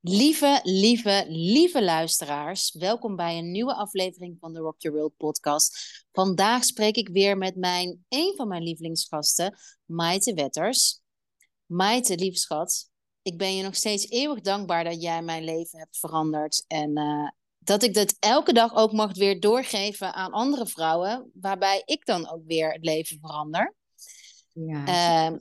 Lieve, lieve, lieve luisteraars, welkom bij een nieuwe aflevering van de Rock Your World podcast. Vandaag spreek ik weer met mijn, een van mijn lievelingsgasten, Maite Wetters. Maite, lieve schat, ik ben je nog steeds eeuwig dankbaar dat jij mijn leven hebt veranderd. En uh, dat ik dat elke dag ook mag weer doorgeven aan andere vrouwen, waarbij ik dan ook weer het leven verander. Ja, uh,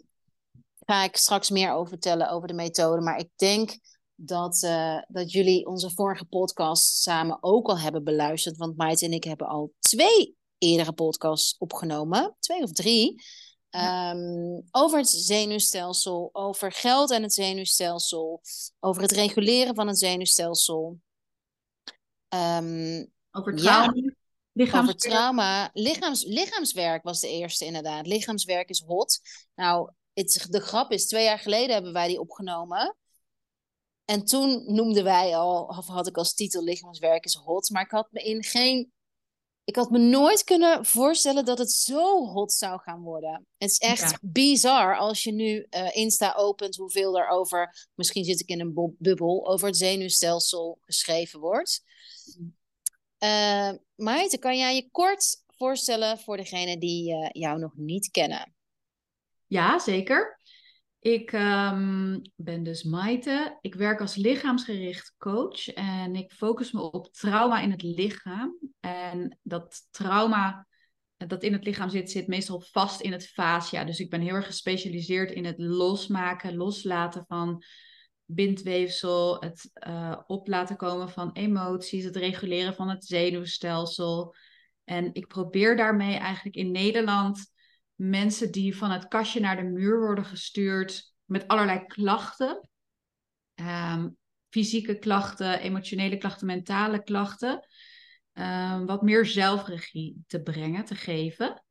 ga ik straks meer over vertellen over de methode, maar ik denk dat, uh, dat jullie onze vorige podcast samen ook al hebben beluisterd. Want Maite en ik hebben al twee eerdere podcasts opgenomen. Twee of drie. Um, over het zenuwstelsel, over geld en het zenuwstelsel, over het reguleren van het zenuwstelsel. Um, over trauma. Ja, lichaamswerk. Over trauma. Lichaams, lichaamswerk was de eerste inderdaad. Lichaamswerk is hot. Nou, het, de grap is, twee jaar geleden hebben wij die opgenomen. En toen noemden wij al, of had ik als titel Lichaamswerk is hot. Maar ik had me in geen. Ik had me nooit kunnen voorstellen dat het zo hot zou gaan worden. Het is echt bizar als je nu uh, Insta opent, hoeveel er over, misschien zit ik in een bubbel, over het zenuwstelsel geschreven wordt. Uh, Maite, kan jij je kort voorstellen voor degenen die uh, jou nog niet kennen? Ja, zeker. Ik um, ben dus Maite. Ik werk als lichaamsgericht coach en ik focus me op trauma in het lichaam. En dat trauma dat in het lichaam zit, zit meestal vast in het fascia. Dus ik ben heel erg gespecialiseerd in het losmaken, loslaten van bindweefsel, het uh, op laten komen van emoties, het reguleren van het zenuwstelsel. En ik probeer daarmee eigenlijk in Nederland mensen die van het kastje naar de muur worden gestuurd met allerlei klachten. Um, fysieke klachten, emotionele klachten, mentale klachten. Um, wat meer zelfregie te brengen, te geven.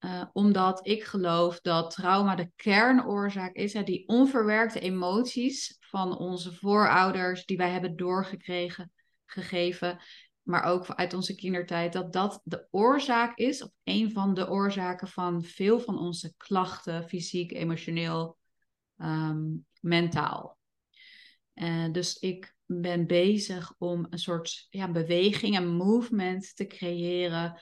Uh, omdat ik geloof dat trauma de kernoorzaak is. Hè, die onverwerkte emoties van onze voorouders die wij hebben doorgekregen, gegeven maar ook uit onze kindertijd, dat dat de oorzaak is, of een van de oorzaken van veel van onze klachten, fysiek, emotioneel, um, mentaal. Uh, dus ik ben bezig om een soort ja, beweging, een movement te creëren,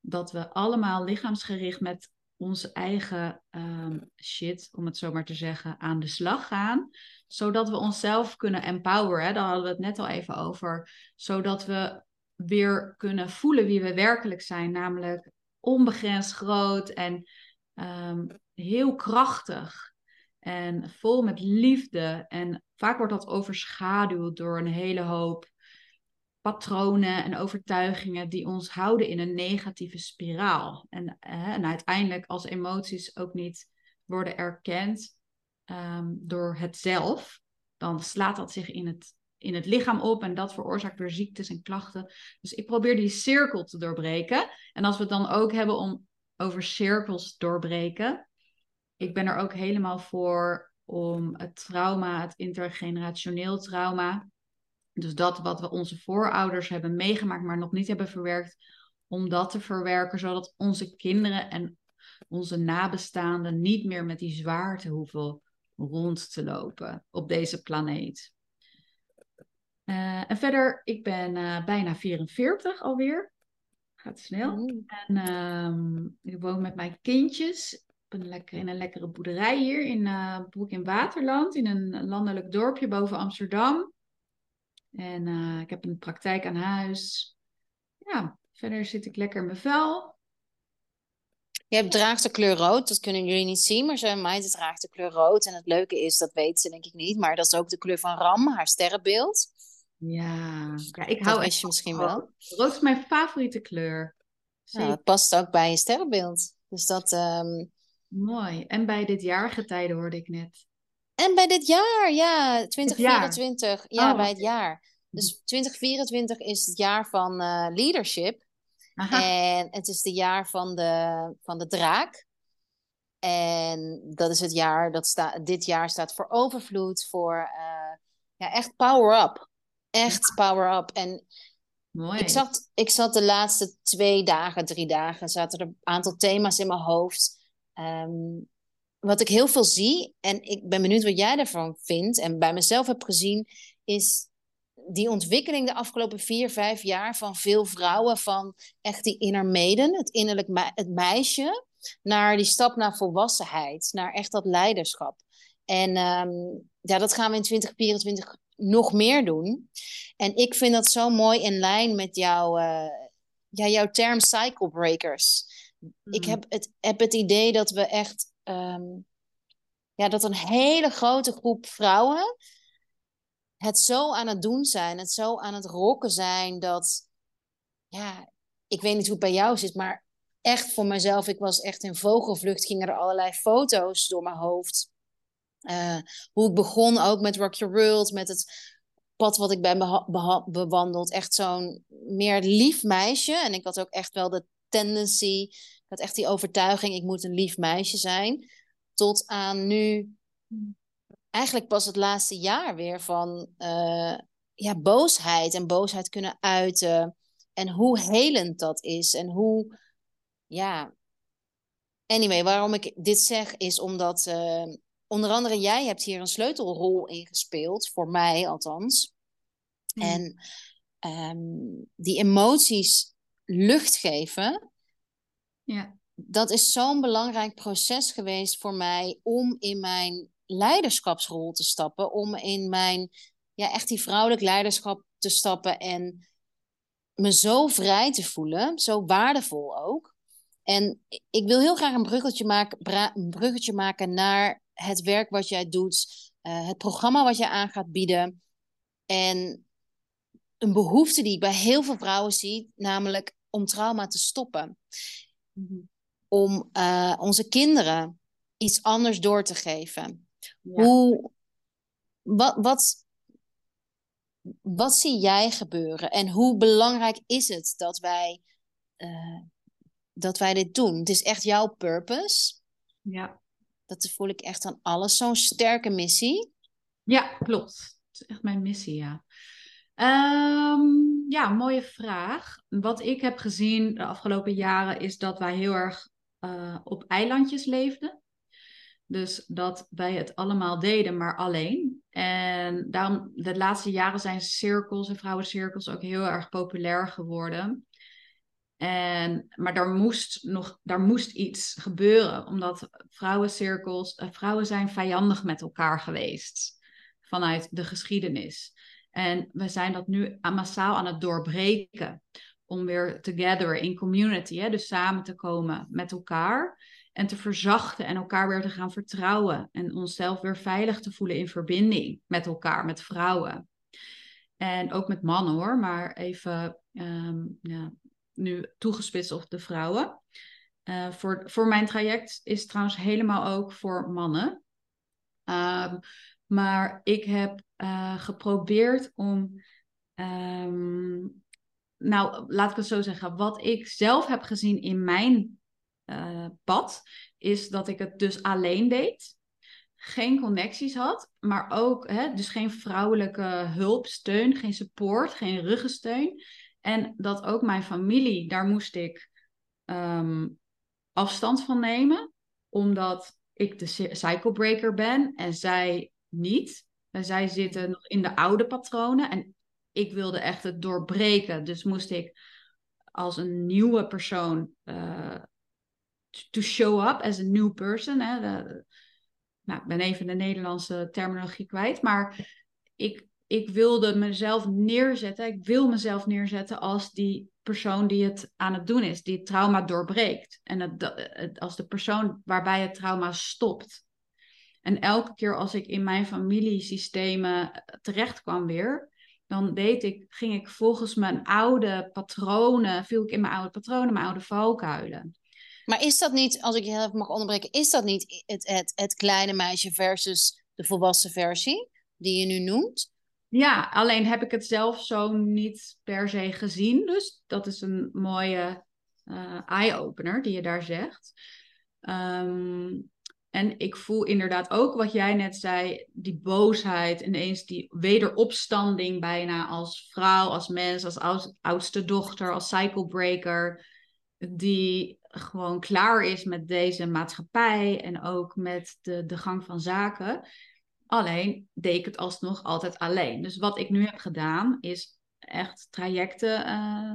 dat we allemaal lichaamsgericht met onze eigen um, shit, om het zo maar te zeggen, aan de slag gaan. Zodat we onszelf kunnen empoweren. Daar hadden we het net al even over. Zodat we weer kunnen voelen wie we werkelijk zijn, namelijk onbegrensd groot en um, heel krachtig en vol met liefde. En vaak wordt dat overschaduwd door een hele hoop patronen en overtuigingen die ons houden in een negatieve spiraal. En, uh, en uiteindelijk als emoties ook niet worden erkend um, door het zelf, dan slaat dat zich in het in het lichaam op en dat veroorzaakt weer ziektes en klachten. Dus ik probeer die cirkel te doorbreken. En als we het dan ook hebben om over cirkels doorbreken, ik ben er ook helemaal voor om het trauma, het intergenerationeel trauma, dus dat wat we onze voorouders hebben meegemaakt, maar nog niet hebben verwerkt, om dat te verwerken, zodat onze kinderen en onze nabestaanden niet meer met die zwaarte hoeven rond te lopen op deze planeet. Uh, en verder, ik ben uh, bijna 44 alweer. Gaat snel. Mm. En uh, ik woon met mijn kindjes. Ben lekker in een lekkere boerderij hier in uh, Broek in Waterland. In een landelijk dorpje boven Amsterdam. En ik heb een praktijk aan huis. Ja, verder zit ik lekker in mijn vel. Je hebt, draagt de kleur rood, dat kunnen jullie niet zien, maar zijn meid draagt de kleur rood. En het leuke is, dat weet ze denk ik niet, maar dat is ook de kleur van Ram, haar sterrenbeeld. Ja, ja ik hou echt je misschien wel. Rood is mijn favoriete kleur. Ja, het past ook bij je sterrenbeeld. Dus dat. Um... Mooi. En bij dit jaargetijde hoorde ik net. En bij dit jaar, ja, 2024. Ja, oh, bij het jaar. Dus 2024 is het jaar van uh, leadership. Aha. En het is het jaar van de, van de draak. En dat is het jaar, dat staat dit jaar staat voor overvloed, voor uh, ja, echt power up. Echt power up. En Mooi. Ik, zat, ik zat de laatste twee dagen, drie dagen, zaten er een aantal thema's in mijn hoofd. Um, wat ik heel veel zie, en ik ben benieuwd wat jij ervan vindt, en bij mezelf heb gezien, is die ontwikkeling de afgelopen vier, vijf jaar van veel vrouwen, van echt die inner maiden, het innerlijk het meisje, naar die stap naar volwassenheid, naar echt dat leiderschap. En ehm, ja, dat gaan we in 2024 nog meer doen. En ik vind dat zo mooi in lijn met jouw, uh, ja, jouw term cycle breakers. Ik mhm. heb het, heb het idee dat we echt, ehm, ja, dat een hele grote groep vrouwen het zo aan het doen zijn, het zo aan het rocken zijn, dat, ja, ik weet niet hoe het bij jou zit, maar echt voor mezelf, ik was echt in vogelvlucht, gingen er allerlei foto's door mijn hoofd. Uh, hoe ik begon ook met Rock Your World, met het pad wat ik ben bewandeld. Echt zo'n meer lief meisje. En ik had ook echt wel de tendency, ik had echt die overtuiging, ik moet een lief meisje zijn. Tot aan nu eigenlijk pas het laatste jaar weer van uh, ja, boosheid en boosheid kunnen uiten. En hoe helend dat is. En hoe, ja. Anyway, waarom ik dit zeg is omdat uh, onder andere jij hebt hier een sleutelrol in gespeeld, voor mij althans. Mm. En um, die emoties lucht geven. Ja. Dat is zo'n belangrijk proces geweest voor mij om in mijn leiderschapsrol te stappen. Om in mijn, ja, echt die vrouwelijk leiderschap te stappen en me zo vrij te voelen, zo waardevol ook. En ik wil heel graag een bruggetje maken, een bruggetje maken naar het werk wat jij doet, uh, het programma wat jij aan gaat bieden. En een behoefte die ik bij heel veel vrouwen zie, namelijk om trauma te stoppen. Mhm. Om uh, onze kinderen iets anders door te geven. Hoe, wat, wat, wat zie jij gebeuren en hoe belangrijk is het dat wij, uh, dat wij dit doen? Het is echt jouw purpose. Ja. Dat voel ik echt aan alles. Zo'n sterke missie. Ja, klopt. Het is echt mijn missie, ja. Um, ja, mooie vraag. Wat ik heb gezien de afgelopen jaren is dat wij heel erg uh, op eilandjes leefden. Dus dat wij het allemaal deden, maar alleen. En daarom, de laatste jaren zijn cirkels en vrouwencirkels ook heel erg populair geworden. En, maar daar moest, nog, daar moest iets gebeuren, omdat vrouwencirkels, uh, vrouwen zijn vijandig met elkaar geweest vanuit de geschiedenis. En we zijn dat nu massaal aan het doorbreken om weer together in community, hè, dus samen te komen met elkaar en te verzachten en elkaar weer te gaan vertrouwen en onszelf weer veilig te voelen in verbinding met elkaar, met vrouwen. En ook met mannen hoor, maar even ehm, ja, nu toegespitst op de vrouwen. Uh, voor, voor mijn traject is trouwens helemaal ook voor mannen. Um, maar ik heb uh, geprobeerd om, um, nou laat ik het zo zeggen, wat ik zelf heb gezien in mijn uh, pad, is dat ik het dus alleen deed. Geen connecties had, maar ook hè, dus geen vrouwelijke hulp, steun, geen support, geen ruggensteun. En dat ook mijn familie, daar moest ik um, afstand van nemen, omdat ik de cycle breaker ben en zij niet. En zij zitten nog in de oude patronen en ik wilde echt het doorbreken. Dus moest ik als een nieuwe persoon uh, to show up as a new person. Hè, nou, ik ben even de Nederlandse terminologie kwijt, maar ik, ik wilde mezelf neerzetten. Ik wil mezelf neerzetten als die persoon die het aan het doen is, die het trauma doorbreekt. En het, als de persoon waarbij het trauma stopt. En elke keer als ik in mijn familiesystemen terecht kwam weer, dan deed ik, ging ik volgens mijn oude patronen, viel ik in mijn oude patronen, mijn oude valkuilen. Maar is dat niet, als ik je even mag onderbreken, is dat niet het, het, het kleine meisje versus de volwassen versie die je nu noemt? Ja, alleen heb ik het zelf zo niet per se gezien. Dus dat is een mooie uh, eye-opener die je daar zegt. Um, en ik voel inderdaad ook wat jij net zei, die boosheid, ineens die wederopstanding bijna als vrouw, als mens, als oudste dochter, als cyclebreaker, die gewoon klaar is met deze maatschappij en ook met de, de gang van zaken. Alleen deed ik het alsnog altijd alleen. Dus wat ik nu heb gedaan, is echt trajecten uh,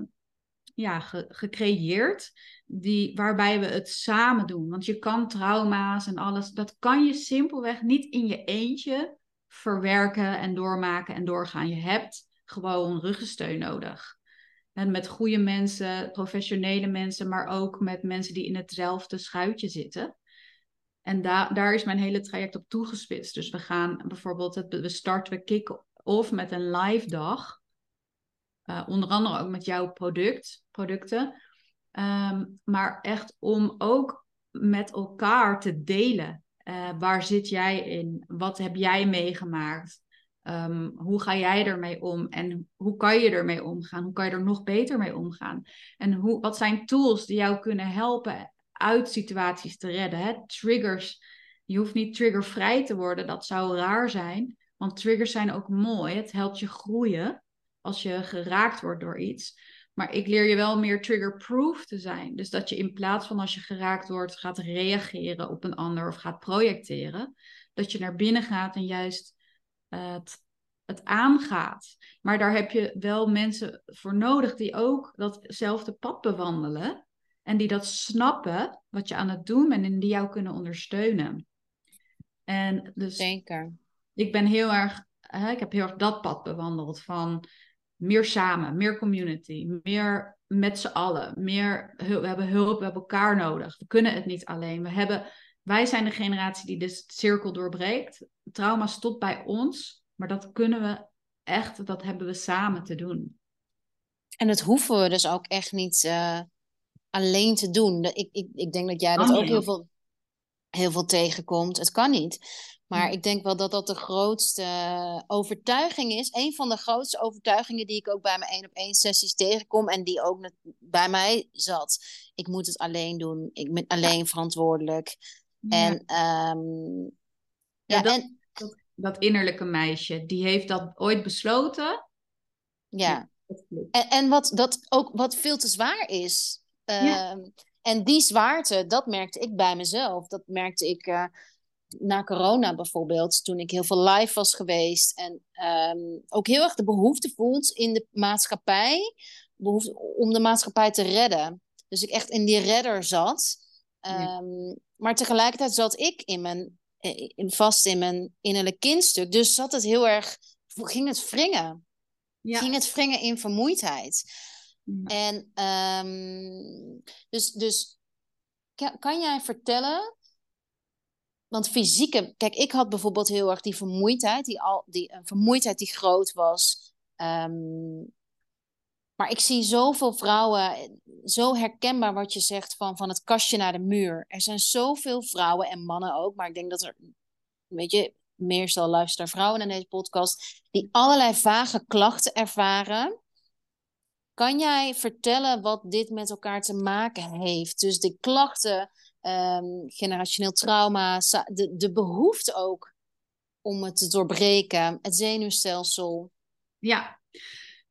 ja, gecreëerd. Die, waarbij we het samen doen. Want je kan trauma's en alles, dat kan je simpelweg niet in je eentje verwerken en doormaken en doorgaan. Je hebt gewoon ruggensteun nodig. En met goede mensen, professionele mensen, maar ook met mensen die in hetzelfde schuitje zitten. En da daar is mijn hele traject op toegespitst. Dus we gaan bijvoorbeeld, het, we starten we kick-off met een live dag. Uh, onder andere ook met jouw product, producten. Um, maar echt om ook met elkaar te delen. Uh, waar zit jij in? Wat heb jij meegemaakt? Um, hoe ga jij ermee om? En hoe kan je ermee omgaan? Hoe kan je er nog beter mee omgaan? En hoe, wat zijn tools die jou kunnen helpen uit situaties te redden? Hè? Triggers. Je hoeft niet triggervrij te worden, dat zou raar zijn. Want triggers zijn ook mooi. Het helpt je groeien als je geraakt wordt door iets. Maar ik leer je wel meer triggerproof te zijn. Dus dat je in plaats van als je geraakt wordt, gaat reageren op een ander of gaat projecteren, dat je naar binnen gaat en juist het, het aangaat. Maar daar heb je wel mensen voor nodig die ook datzelfde pad bewandelen. En die dat snappen, wat je aan het doen bent en die jou kunnen ondersteunen. En dus Zeker. ik ben heel erg, hè, ik heb heel erg dat pad bewandeld van meer samen, meer community, meer met z'n allen, meer we hebben hulp, we hebben elkaar nodig. We kunnen het niet alleen. We hebben, wij zijn de generatie die de cirkel doorbreekt. Trauma stopt bij ons, maar dat kunnen we echt, dat hebben we samen te doen. En dat hoeven we dus ook echt niet uh, alleen te doen. Ik, ik, ik denk dat jij dat ook heel veel, heel veel tegenkomt. Het kan niet. Maar ik denk wel dat dat de grootste overtuiging is. Een van de grootste overtuigingen die ik ook bij mijn één op één sessies tegenkom. En die ook bij mij zat. Ik moet het alleen doen. Ik ben alleen verantwoordelijk. En, um, ja, dat, en dat, dat, innerlijke meisje, die heeft dat ooit besloten. Ja. En, en wat, dat ook wat veel te zwaar is. Ja. Um, en die zwaarte, dat merkte ik bij mezelf. Dat merkte ik uh, na corona bijvoorbeeld, toen ik heel veel live was geweest. En um, ook heel erg de behoefte voelt in de maatschappij. Behoefte om de maatschappij te redden. Dus ik echt in die redder zat. Um, Maar tegelijkertijd zat ik in mijn, in, vast in mijn innerlijk kindstuk. Dus zat het heel erg, ging het wringen. Ja. Ging het wringen in vermoeidheid. En um, dus, dus kan, jij vertellen want fysieke, kijk, ik had bijvoorbeeld heel erg die vermoeidheid, die al, die, een vermoeidheid die groot was. Um, maar ik zie zoveel vrouwen, zo herkenbaar wat je zegt van, van het kastje naar de muur. Er zijn zoveel vrouwen en mannen ook, maar ik denk dat er, weet je, meestal luisteren vrouwen naar deze podcast, die allerlei vage klachten ervaren. Kan jij vertellen wat dit met elkaar te maken heeft? Dus de klachten, um, generationeel trauma, de, de behoefte ook om het te doorbreken, het zenuwstelsel. Ja,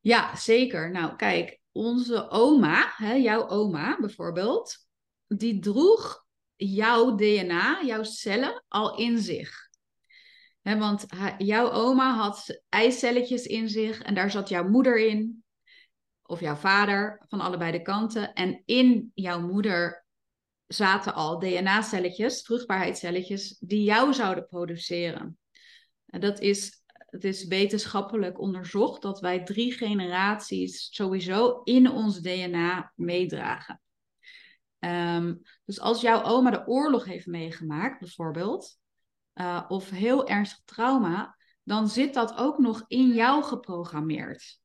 ja, zeker. Nou, kijk, onze oma, hè, jouw oma bijvoorbeeld, die droeg jouw DNA, jouw cellen al in zich. Want jouw oma had eicelletjes in zich en daar zat jouw moeder in, of jouw vader, van allebei de kanten. En in jouw moeder zaten al DNA-celletjes, vruchtbaarheidscelletjes, die jou zouden produceren. En dat is het is wetenschappelijk onderzocht dat wij drie generaties sowieso in ons DNA meedragen. Ehm, dus als jouw oma de oorlog heeft meegemaakt, bijvoorbeeld, uh, of heel ernstig trauma, dan zit dat ook nog in jou geprogrammeerd.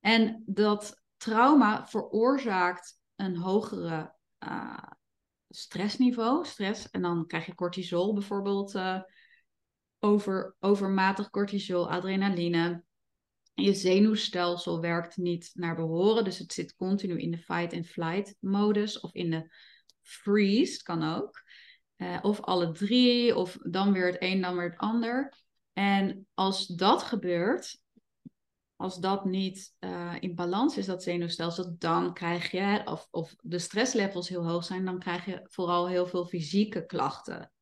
En dat trauma veroorzaakt een hogere uh, stressniveau, stress, en dan krijg je cortisol bijvoorbeeld uh, over, overmatig cortisol, adrenaline. Je zenuwstelsel werkt niet naar behoren, dus het zit continu in de fight-and-flight modus of in de freeze, kan ook. Uh, of alle drie, of dan weer het een, dan weer het ander. En als dat gebeurt, als dat niet uh, in balans is, dat zenuwstelsel, dan krijg je, of, of de stresslevels heel hoog zijn, dan krijg je vooral heel veel fysieke klachten.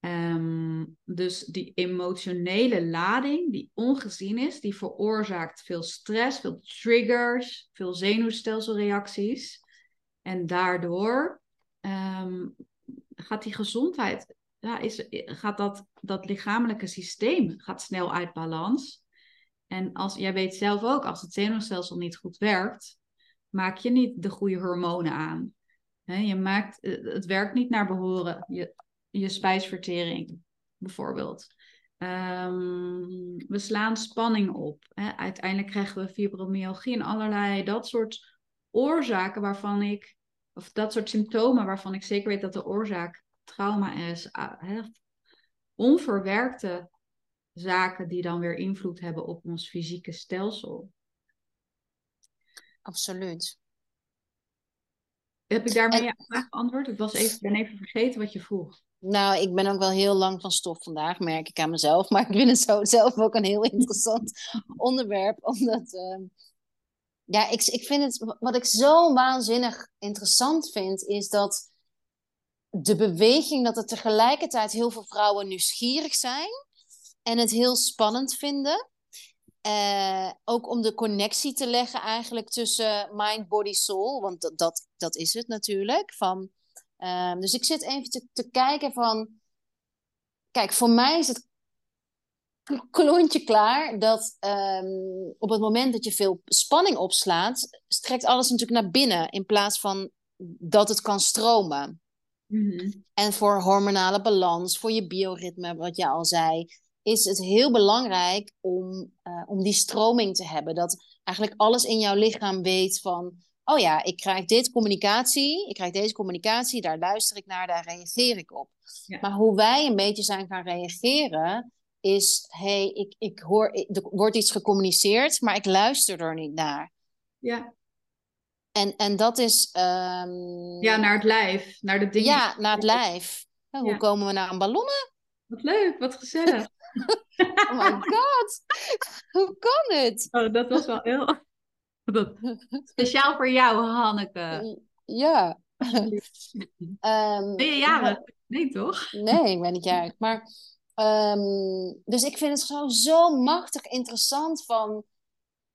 Ehm, dus die emotionele lading die ongezien is, die veroorzaakt veel stress, veel triggers, veel zenuwstelselreacties. En daardoor ehm, gaat die gezondheid, ja, is, gaat dat, dat lichamelijke systeem gaat snel uit balans. En als, jij weet zelf ook, als het zenuwstelsel niet goed werkt, maak je niet de goede hormonen aan. je maakt, eh, het werkt niet naar behoren, je, je spijsvertering bijvoorbeeld. Ehm, we slaan spanning op. Uiteindelijk krijgen we fibromyalgie en allerlei dat soort oorzaken waarvan ik, of dat soort symptomen waarvan ik zeker weet dat de oorzaak trauma is. Ah, onverwerkte zaken die dan weer invloed hebben op ons fysieke stelsel. Absoluut. Heb ik daarmee je vraag beantwoord? Ik was even, ben even vergeten wat je vroeg. Nou, ik ben ook wel heel lang van stof vandaag, merk ik aan mezelf. Maar ik vind het zo, zelf ook een heel interessant onderwerp. Omdat, uh, ja, ik, ik vind het, wat ik zo waanzinnig interessant vind, is dat de beweging, dat er tegelijkertijd heel veel vrouwen nieuwsgierig zijn en het heel spannend vinden. Uh, ook om de connectie te leggen eigenlijk tussen mind, body, soul. Want dat, dat, dat is het natuurlijk. Van, uh, dus ik zit even te, te kijken van... Kijk, voor mij is het klontje klaar dat um, op het moment dat je veel spanning opslaat, strekt alles natuurlijk naar binnen in plaats van dat het kan stromen. Mm -hmm. En voor hormonale balans, voor je bioritme, wat je al zei, is het heel belangrijk om, uh, om die stroming te hebben. Dat eigenlijk alles in jouw lichaam weet van, oh ja, ik krijg dit communicatie, ik krijg deze communicatie, daar luister ik naar, daar reageer ik op. Ja. Maar hoe wij een beetje zijn gaan reageren, is, hey, ik, ik hoor, er wordt iets gecommuniceerd, maar ik luister er niet naar. Ja. En, en dat is... Um... Ja, naar het lijf, naar de dingen. Ja, naar het lijf. Ja, hoe ja. komen we naar een ballonnen? Wat leuk, wat gezellig. Oh my god, hoe kan het? Oh, dat was wel heel... Speciaal voor jou, Hanneke. Ja. um, ben je jarig? Nee, toch? Nee, ik ben niet jarig. Maar, um, dus ik vind het gewoon zo machtig interessant van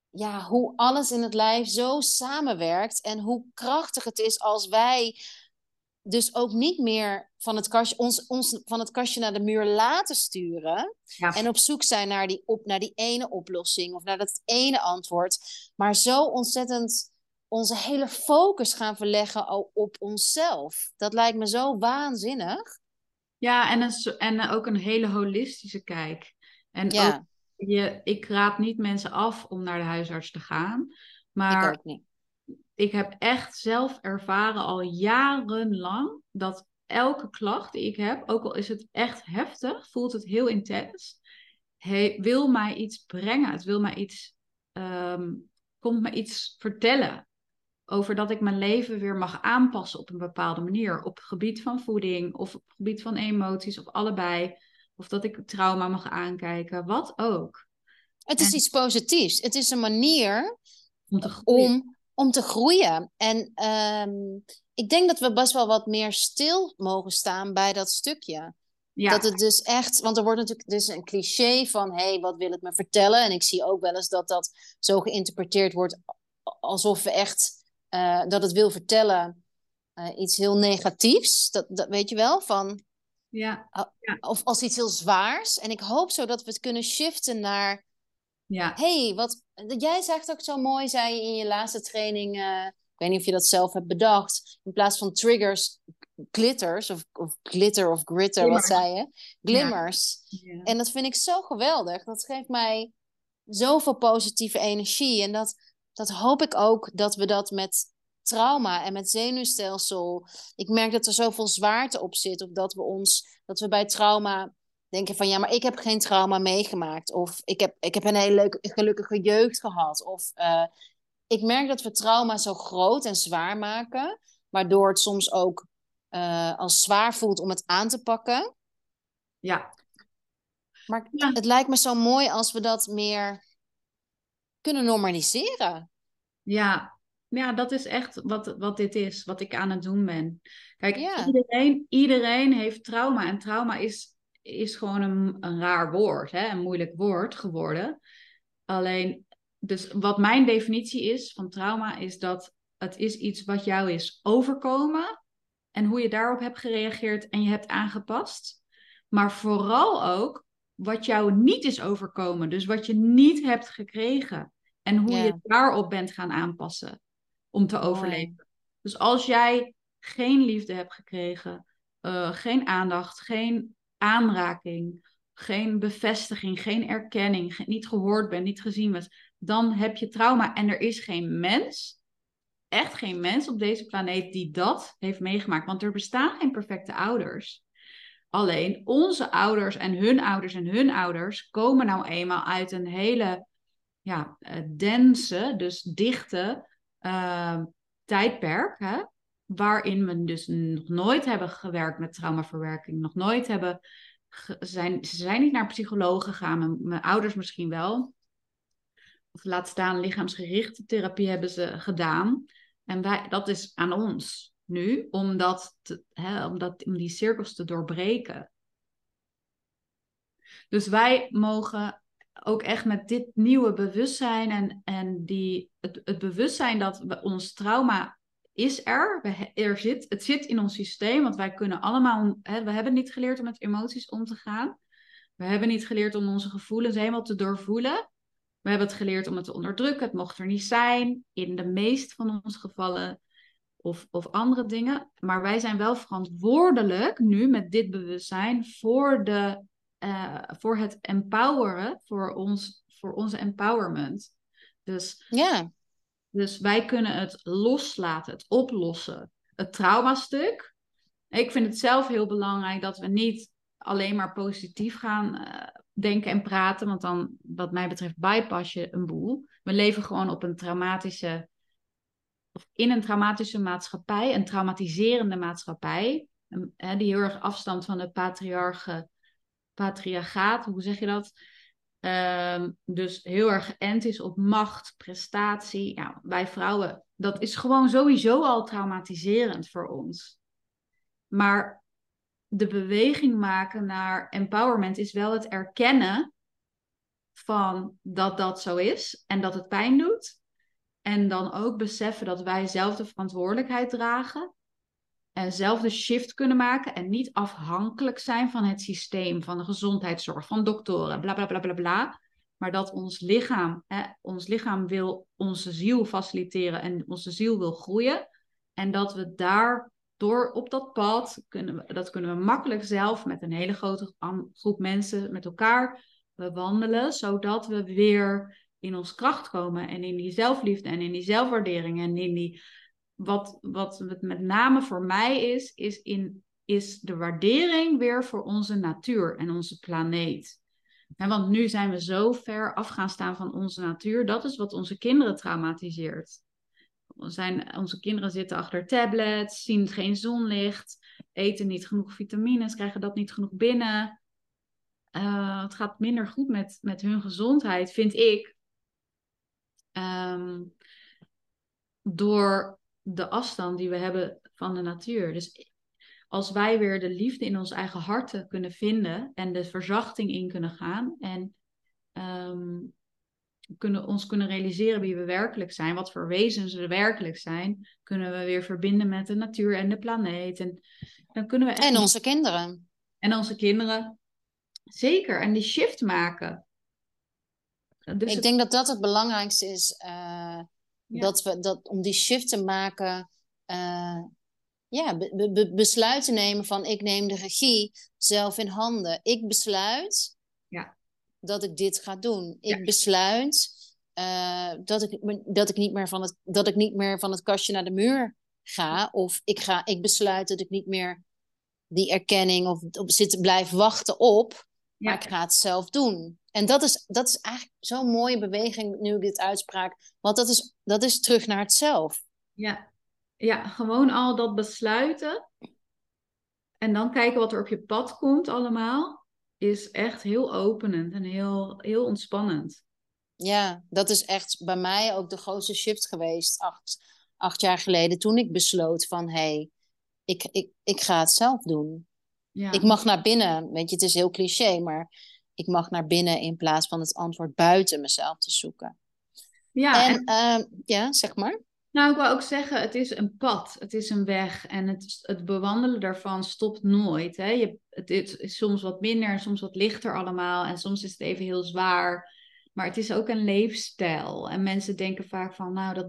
ja, hoe alles in het lijf zo samenwerkt en hoe krachtig het is als wij dus ook niet meer van het kastje, ons, ons van het kastje naar de muur laten sturen. Ja. En op zoek zijn naar die, op, naar die ene oplossing of naar dat ene antwoord. Maar zo ontzettend onze hele focus gaan verleggen op onszelf. Dat lijkt me zo waanzinnig. Ja, en, een, en ook een hele holistische kijk. En ja. ook, je, ik raad niet mensen af om naar de huisarts te gaan. Maar ik ook niet ik heb echt zelf ervaren al jarenlang dat elke klacht die ik heb, ook al is het echt heftig, voelt het heel intens, he, wil mij iets brengen. Het wil mij iets, um, komt me iets vertellen over dat ik mijn leven weer mag aanpassen op een bepaalde manier. Op het gebied van voeding of op het gebied van emoties of allebei. Of dat ik trauma mag aankijken, wat ook. Het is iets positiefs. Het is een manier om, om te groeien. En um, ik denk dat we best wel wat meer stil mogen staan bij dat stukje. Ja. Dat het dus echt, want er wordt natuurlijk dus een cliché van, hé, hey, wat wil het me vertellen? En ik zie ook wel eens dat dat zo geïnterpreteerd wordt alsof we echt, uh, dat het wil vertellen uh, iets heel negatiefs. Dat, dat weet je wel, van, ja. ja. Of als iets heel zwaars. En ik hoop zo dat we het kunnen shiften naar, ja. hey, wat, Jij zegt ook zo mooi, zei je in je laatste training, uh, ik weet niet of je dat zelf hebt bedacht, in plaats van triggers, glitters of, of glitter of gritter, Glimmers. wat zei je? Glimmers. Ja. Ja. En dat vind ik zo geweldig. Dat geeft mij zoveel positieve energie. En dat, dat hoop ik ook dat we dat met trauma en met zenuwstelsel. Ik merk dat er zoveel zwaarte op zit, of dat we ons, dat we bij trauma denken van ja, maar ik heb geen trauma meegemaakt. Of ik heb, ik heb een hele leuke, gelukkige jeugd gehad. Of uh, ik merk dat we trauma zo groot en zwaar maken, waardoor het soms ook uh, als zwaar voelt om het aan te pakken. Ja. Maar ja. het lijkt me zo mooi als we dat meer kunnen normaliseren. Ja, ja, dat is echt wat, wat dit is, wat ik aan het doen ben. Kijk, ja. iedereen, iedereen heeft trauma. En trauma is is gewoon een, een raar woord, hè? een moeilijk woord geworden. Alleen, dus wat mijn definitie is van trauma, is dat het is iets wat jou is overkomen en hoe je daarop hebt gereageerd en je hebt aangepast. Maar vooral ook wat jou niet is overkomen, dus wat je niet hebt gekregen en hoe je daarop bent gaan aanpassen om te overleven. Dus als jij geen liefde hebt gekregen, uh, geen aandacht, geen aanraking, geen bevestiging, geen erkenning, niet gehoord bent, niet gezien bent, dan heb je trauma. En er is geen mens, echt geen mens op deze planeet die dat heeft meegemaakt. Want er bestaan geen perfecte ouders. Alleen onze ouders en hun ouders en hun ouders komen nou eenmaal uit een hele ja, uh, dense, dus dichte uh, tijdperk. Hè? Waarin we dus nog nooit hebben gewerkt met traumaverwerking, nog nooit hebben, zijn, ze zijn niet naar psychologen gegaan, mijn, ouders misschien wel. Of laat staan lichaamsgerichte therapie hebben ze gedaan. En wij, dat is aan ons nu, om, dat te, hè, om, dat, om die cirkels te doorbreken. Dus wij mogen ook echt met dit nieuwe bewustzijn en, en die, het, het bewustzijn dat we ons trauma is er. Er zit, het zit in ons systeem, want wij kunnen allemaal, hè, we hebben niet geleerd om met emoties om te gaan. We hebben niet geleerd om onze gevoelens helemaal te doorvoelen. We hebben het geleerd om het te onderdrukken. Het mocht er niet zijn, in de meest van onze gevallen. Of, of andere dingen. Maar wij zijn wel verantwoordelijk nu met dit bewustzijn voor, de, uh, voor het empoweren, voor, ons, voor onze empowerment. Dus ja. Dus wij kunnen het loslaten, het oplossen. Het traumastuk. Ik vind het zelf heel belangrijk dat we niet alleen maar positief gaan uh, denken en praten. Want dan, wat mij betreft, bypass je een boel. We leven gewoon op een traumatische. Of in een traumatische maatschappij, een traumatiserende maatschappij. die heel erg afstand van het patriarchaat, hoe zeg je dat? Ehm, dus heel erg geënt is op macht, prestatie. Ja, bij vrouwen, dat is gewoon sowieso al traumatiserend voor ons. Maar de beweging maken naar empowerment is wel het erkennen van dat dat zo is en dat het pijn doet. En dan ook beseffen dat wij zelf de verantwoordelijkheid dragen en zelf de shift kunnen maken en niet afhankelijk zijn van het systeem, van de gezondheidszorg, van doktoren, bla bla bla bla bla. Maar dat ons lichaam, hè, ons lichaam wil onze ziel faciliteren en onze ziel wil groeien. En dat we daar door op dat pad, kunnen dat kunnen we makkelijk zelf met een hele grote groep mensen met elkaar bewandelen, zodat we weer in ons kracht komen en in die zelfliefde en in die zelfwaardering en in die wat, wat het met name voor mij is, is, in, is de waardering weer voor onze natuur en onze planeet. want nu zijn we zo ver af gaan staan van onze natuur. Dat is wat onze kinderen traumatiseert. Zijn, onze kinderen zitten achter tablets, zien geen zonlicht, eten niet genoeg vitamines, krijgen dat niet genoeg binnen. Uh, het gaat minder goed met, met hun gezondheid, vind ik. Um, door de afstand die we hebben van de natuur. Dus als wij weer de liefde in ons eigen harten kunnen vinden en de verzachting in kunnen gaan en um, kunnen, ons kunnen realiseren wie we werkelijk zijn, wat voor wezens we werkelijk zijn, kunnen we weer verbinden met de natuur en de planeet. En, dan kunnen we en onze kinderen. En onze kinderen. Zeker. En die shift maken. Dus Ik denk dat dat het belangrijkste is. Uh dat we, dat, om die shift te maken, uh, ja, be, be, besluiten nemen van ik neem de regie zelf in handen. Ik besluit ja. dat ik dit ga doen. Ik besluit uh, dat, ik, dat, ik niet meer van het, dat ik niet meer van het kastje naar de muur ga. Of ik, ga, ik besluit dat ik niet meer die erkenning of op zitten blijf wachten op. Maar ik ga het zelf doen. En dat is, dat is eigenlijk zo'n mooie beweging nu ik dit uitspraak. Want dat is, dat is terug naar het zelf. Ja. ja, gewoon al dat besluiten. En dan kijken wat er op je pad komt allemaal. Is echt heel openend en heel, heel ontspannend. Ja, dat is echt bij mij ook de grootste shift geweest. Acht, acht jaar geleden toen ik besloot van... hé, hey, ik, ik, ik ga het zelf doen. Ja. Ik mag naar binnen. Weet je, het is heel cliché, maar ik mag naar binnen in plaats van het antwoord buiten mezelf te zoeken. Ja, en, ehm, ja, zeg maar. Nou, ik wil ook zeggen, het is een pad, het is een weg en het, het bewandelen daarvan stopt nooit. Hè? Je, het, is soms wat minder en soms wat lichter allemaal en soms is het even heel zwaar. Maar het is ook een leefstijl en mensen denken vaak van, nou, dat,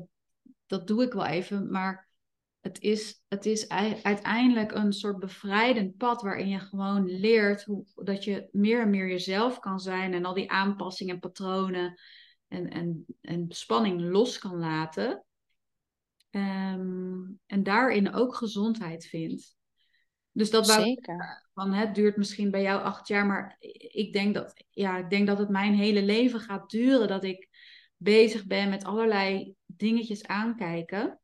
dat doe ik wel even, maar het is, het is uiteindelijk een soort bevrijdend pad waarin je gewoon leert hoe, dat je meer en meer jezelf kan zijn en al die aanpassingen en patronen en, en, en spanning los kan laten. Um, en daarin ook gezondheid vindt. Dus dat Zeker. Van, het duurt misschien bij jou acht jaar, maar ik denk, dat, ja, ik denk dat het mijn hele leven gaat duren dat ik bezig ben met allerlei dingetjes aankijken.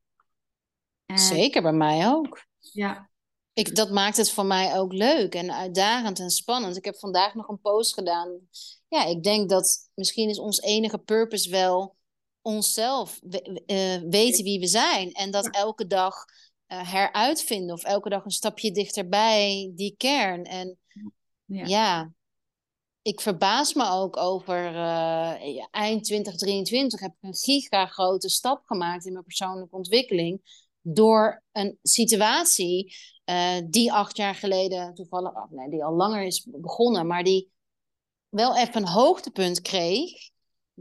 Zeker, bij mij ook. Ja. Ik, dat maakt het voor mij ook leuk en uitdagend en spannend. Ik heb vandaag nog een post gedaan. Ja, ik denk dat misschien is ons enige purpose wel onszelf uh, weten wie we zijn. En dat elke dag uh, heruitvinden of elke dag een stapje dichterbij die kern. En ja, ja ik verbaas me ook over uh, eind 2023 heb ik een giga grote stap gemaakt in mijn persoonlijke ontwikkeling. Door een situatie die acht jaar geleden toevallig, oh nee, die al langer is begonnen, maar die wel even een hoogtepunt kreeg.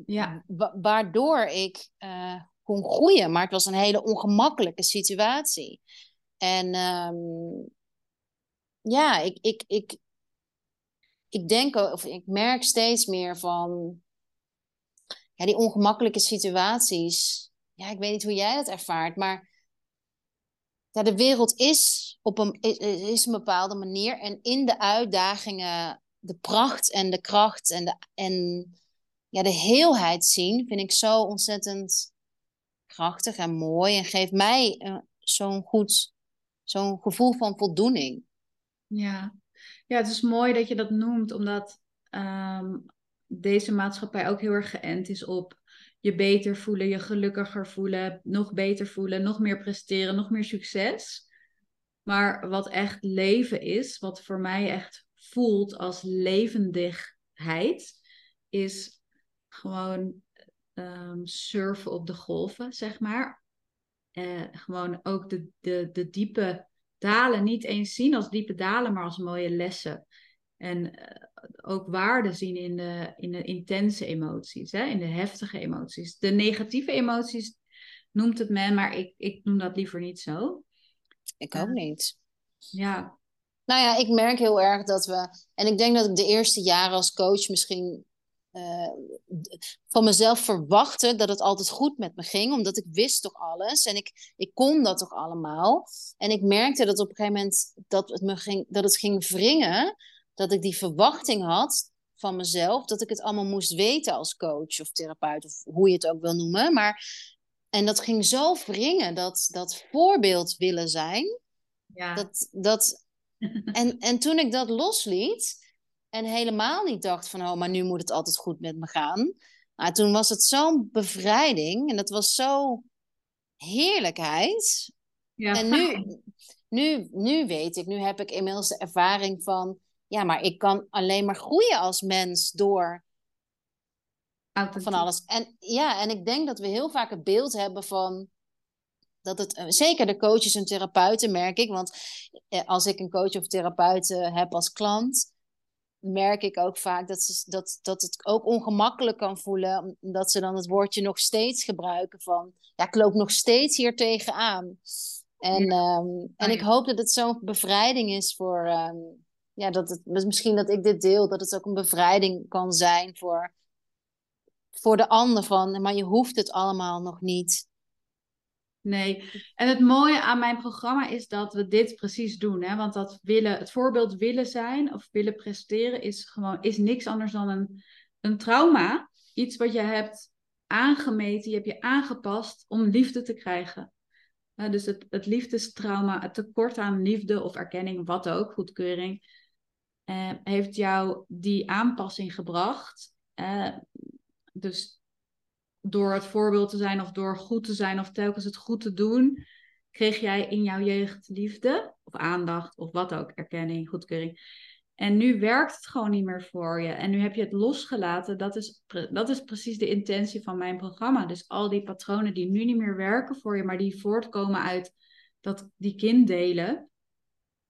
Ja. waardoor ik uh, kon groeien. Maar het was een hele ongemakkelijke situatie. En um, ja, ik, ik, ik, ik denk, of ik merk steeds meer van ja, die ongemakkelijke situaties. Ja, ik weet niet hoe jij dat ervaart, maar ja, de wereld is op een, is, een bepaalde manier. En in de uitdagingen, de pracht en de kracht en, de, en ja, de heelheid zien, vind ik zo ontzettend krachtig en mooi. En geeft mij uh, zo'n goed, zo'n gevoel van voldoening. Ja. ja, het is mooi dat je dat noemt, omdat ehm, deze maatschappij ook heel erg geënt is op je beter voelen, je gelukkiger voelen, nog beter voelen, nog meer presteren, nog meer succes. Maar wat echt leven is, wat voor mij echt voelt als levendigheid, is gewoon um, surfen op de golven, zeg maar. Uh, gewoon ook de, de, de diepe dalen niet eens zien als diepe dalen, maar als mooie lessen. En uh, ook waarde zien in de, in de intense emoties, hè? in de heftige emoties. De negatieve emoties noemt het men, maar ik, ik noem dat liever niet zo. Ik ook uh, niet. Ja. Nou ja, ik merk heel erg dat we. En ik denk dat ik de eerste jaren als coach misschien uh, van mezelf verwachten dat het altijd goed met me ging, omdat ik wist toch alles en ik, ik kon dat toch allemaal. En ik merkte dat op een gegeven moment dat het, me ging, dat het ging wringen, dat ik die verwachting had van mezelf, dat ik het allemaal moest weten als coach of therapeut of hoe je het ook wil noemen. Maar, en dat ging zo wringen, dat, dat voorbeeld willen zijn. Ja. Dat, dat, en, en toen ik dat losliet, en helemaal niet dacht van, oh, maar nu moet het altijd goed met me gaan. Maar toen was het zo'n bevrijding en dat was zo heerlijkheid. Ja. En nu, nu, nu weet ik, nu heb ik inmiddels de ervaring van, ja, maar ik kan alleen maar groeien als mens door van alles. En ja, en ik denk dat we heel vaak het beeld hebben van dat het, eh, zeker de coaches en therapeuten merk ik, want eh, als ik een coach of therapeut heb als klant, merk ik ook vaak dat, ze, dat, dat het ook ongemakkelijk kan voelen. Omdat ze dan het woordje nog steeds gebruiken van... Ja, ik loop nog steeds hier tegenaan. En, ehm, en ik hoop dat het zo'n bevrijding is voor... Ehm, ja, dat het, misschien dat ik dit deel, dat het ook een bevrijding kan zijn voor, voor de ander van... Maar je hoeft het allemaal nog niet. Nee, en het mooie aan mijn programma is dat we dit precies doen. Hè? Want dat willen, het voorbeeld willen zijn of willen presteren is gewoon is niks anders dan een, een trauma. Iets wat je hebt aangemeten, je hebt je aangepast om liefde te krijgen. dus het, het liefdestrauma, het tekort aan liefde of erkenning, wat ook, goedkeuring, eh, heeft jou die aanpassing gebracht. Eh, dus door het voorbeeld te zijn of door goed te zijn of telkens het goed te doen, kreeg jij in jouw jeugd liefde of aandacht of wat ook, erkenning, goedkeuring. En nu werkt het gewoon niet meer voor je. En nu heb je het losgelaten. Dat is, dat is precies de intentie van mijn programma. Dus al die patronen die nu niet meer werken voor je, maar die voortkomen uit dat die kinddelen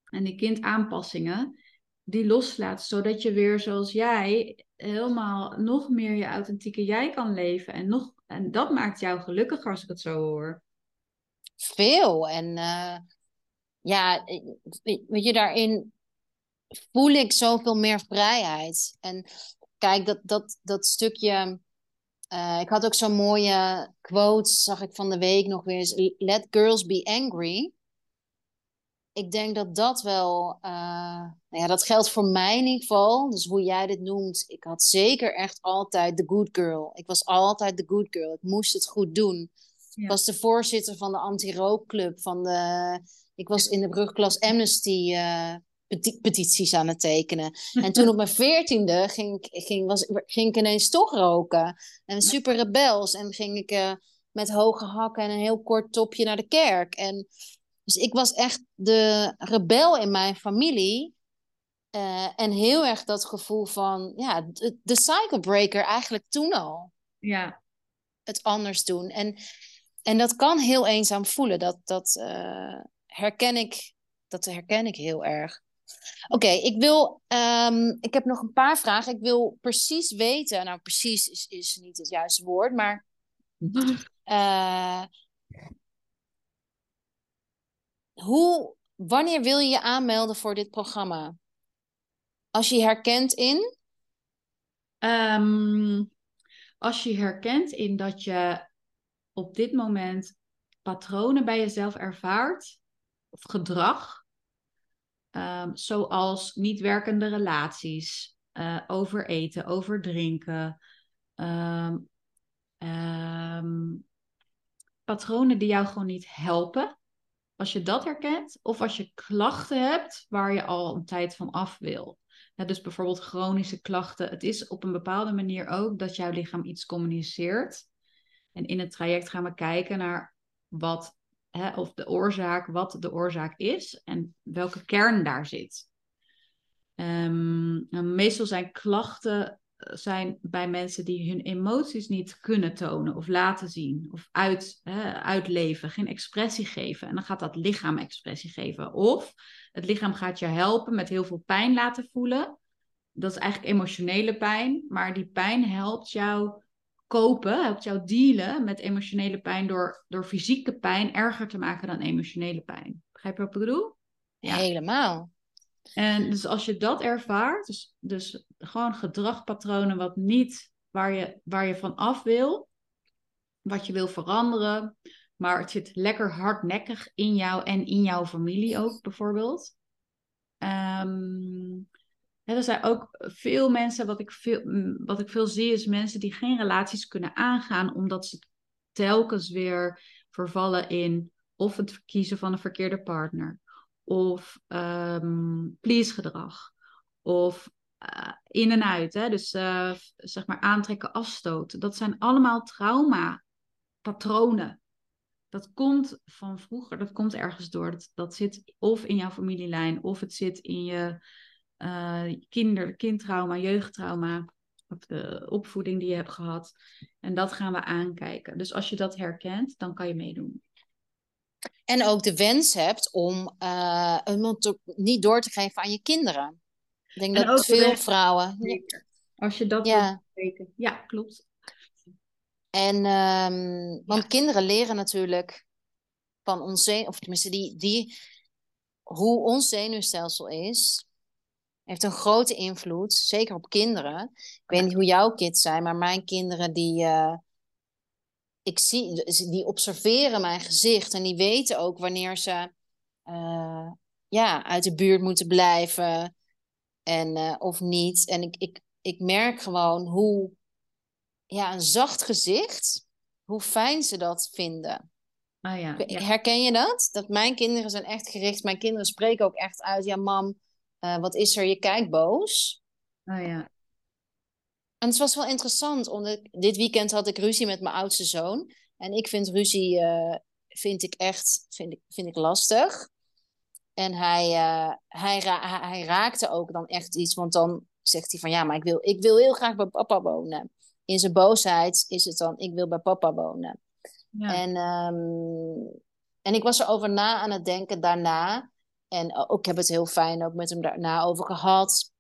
en die kindaanpassingen, die loslaat, zodat je weer zoals jij helemaal nog meer je authentieke jij kan leven. En, nog, en dat maakt jou gelukkiger als ik het zo hoor. Veel. En uh, ja, weet je, daarin voel ik zoveel meer vrijheid. En kijk, dat, dat, dat stukje. Uh, ik had ook zo'n mooie quote, zag ik van de week nog weer eens. Let girls be angry. Ik denk dat dat wel, uh, nou ja, dat geldt voor mij in ieder geval. Dus hoe jij dit noemt, ik had zeker echt altijd de good girl. Ik was altijd de good girl. Ik moest het goed doen. Ik was de voorzitter van de anti-rookclub. Van de, ik was in de brugklas Amnesty uh, petities aan het tekenen. En toen op mijn veertiende ging, ging, was, ging ik ineens toch roken. En super rebels. En ging ik uh, met hoge hakken en een heel kort topje naar de kerk. En, dus ik was echt de rebel in mijn familie. Uh, en heel erg dat gevoel van, ja, de, de cycle breaker eigenlijk toen al. Ja. Het anders doen. En, en dat kan heel eenzaam voelen. Dat, dat uh, herken ik dat herken ik heel erg. Oké, ik wil. Um, ik heb nog een paar vragen. Ik wil precies weten. Nou, precies is, is niet het juiste woord, maar. Uh, hoe, wanneer wil je je aanmelden voor dit programma? Als je herkent in? Um, als je herkent in dat je op dit moment patronen bij jezelf ervaart, of gedrag, Um, zoals niet werkende relaties, uh, overeten, overdrinken, um, patronen die jou gewoon niet helpen. Als je dat herkent, of als je klachten hebt waar je al een tijd van af wil. Dus bijvoorbeeld chronische klachten. Het is op een bepaalde manier ook dat jouw lichaam iets communiceert. En in het traject gaan we kijken naar wat hè, of de oorzaak, wat de oorzaak is en welke kern daar zit. Um, meestal zijn klachten zijn bij mensen die hun emoties niet kunnen tonen of laten zien of uit, hè, uitleven, geen expressie geven. En dan gaat dat lichaam expressie geven. Of het lichaam gaat je helpen met heel veel pijn laten voelen. Dat is eigenlijk emotionele pijn, maar die pijn helpt jou kopen, helpt jou dealen met emotionele pijn door, door fysieke pijn erger te maken dan emotionele pijn. Begrijp je wat ik bedoel? Ja. Helemaal. En dus als je dat ervaart, dus, dus gewoon gedragpatronen wat niet waar je, waar je van af wil, wat je wil veranderen, maar het zit lekker hardnekkig in jou en in jouw familie ook bijvoorbeeld. Um, er zijn ook veel mensen, wat ik veel, mm, wat ik veel zie, is mensen die geen relaties kunnen aangaan, omdat ze telkens weer vervallen in of het kiezen van een verkeerde partner, of um, please gedrag, of uh, in en uit. Hè? Dus uh, zeg maar aantrekken, afstoten. Dat zijn allemaal trauma patronen. Dat komt van vroeger, dat komt ergens door. Dat, dat zit of in jouw familielijn, of het zit in je uh, kinder, kindtrauma, jeugdtrauma, of de opvoeding die je hebt gehad. En dat gaan we aankijken. Dus als je dat herkent, dan kan je meedoen. En ook de wens hebt om uh, een niet door te geven aan je kinderen. Ik denk dat veel vrouwen. Als je dat ja. Wil ja, klopt. En um, want kinderen leren natuurlijk van ons, of tenminste die, die, hoe ons zenuwstelsel is, heeft een grote invloed, zeker op kinderen. Ik weet niet hoe jouw kids zijn, maar mijn kinderen die, uh, ik zie, die observeren mijn gezicht en die weten ook wanneer ze uh, ja, uit de buurt moeten blijven en, uh, of niet. En ik, ik, ik merk gewoon hoe ja, een zacht gezicht, hoe fijn ze dat vinden. Oh ja, ja. Herken je dat? Dat mijn kinderen zijn echt gericht. Mijn kinderen spreken ook echt uit. Ja, mam, uh, wat is er? Je kijkt boos. Oh ja. En het was wel interessant, omdat dit weekend had ik ruzie met mijn oudste zoon. En ik vind ruzie uh, vind ik echt vind ik, vind ik lastig. En hij, uh, hij, ra hij raakte ook dan echt iets, want dan zegt hij van ja, maar ik wil, ik wil heel graag bij papa wonen. In zijn boosheid is het dan, ik wil bij papa wonen. Ja. En, um, en ik was erover na aan het denken daarna. En ook, ik heb het heel fijn ook met hem daarna over gehad.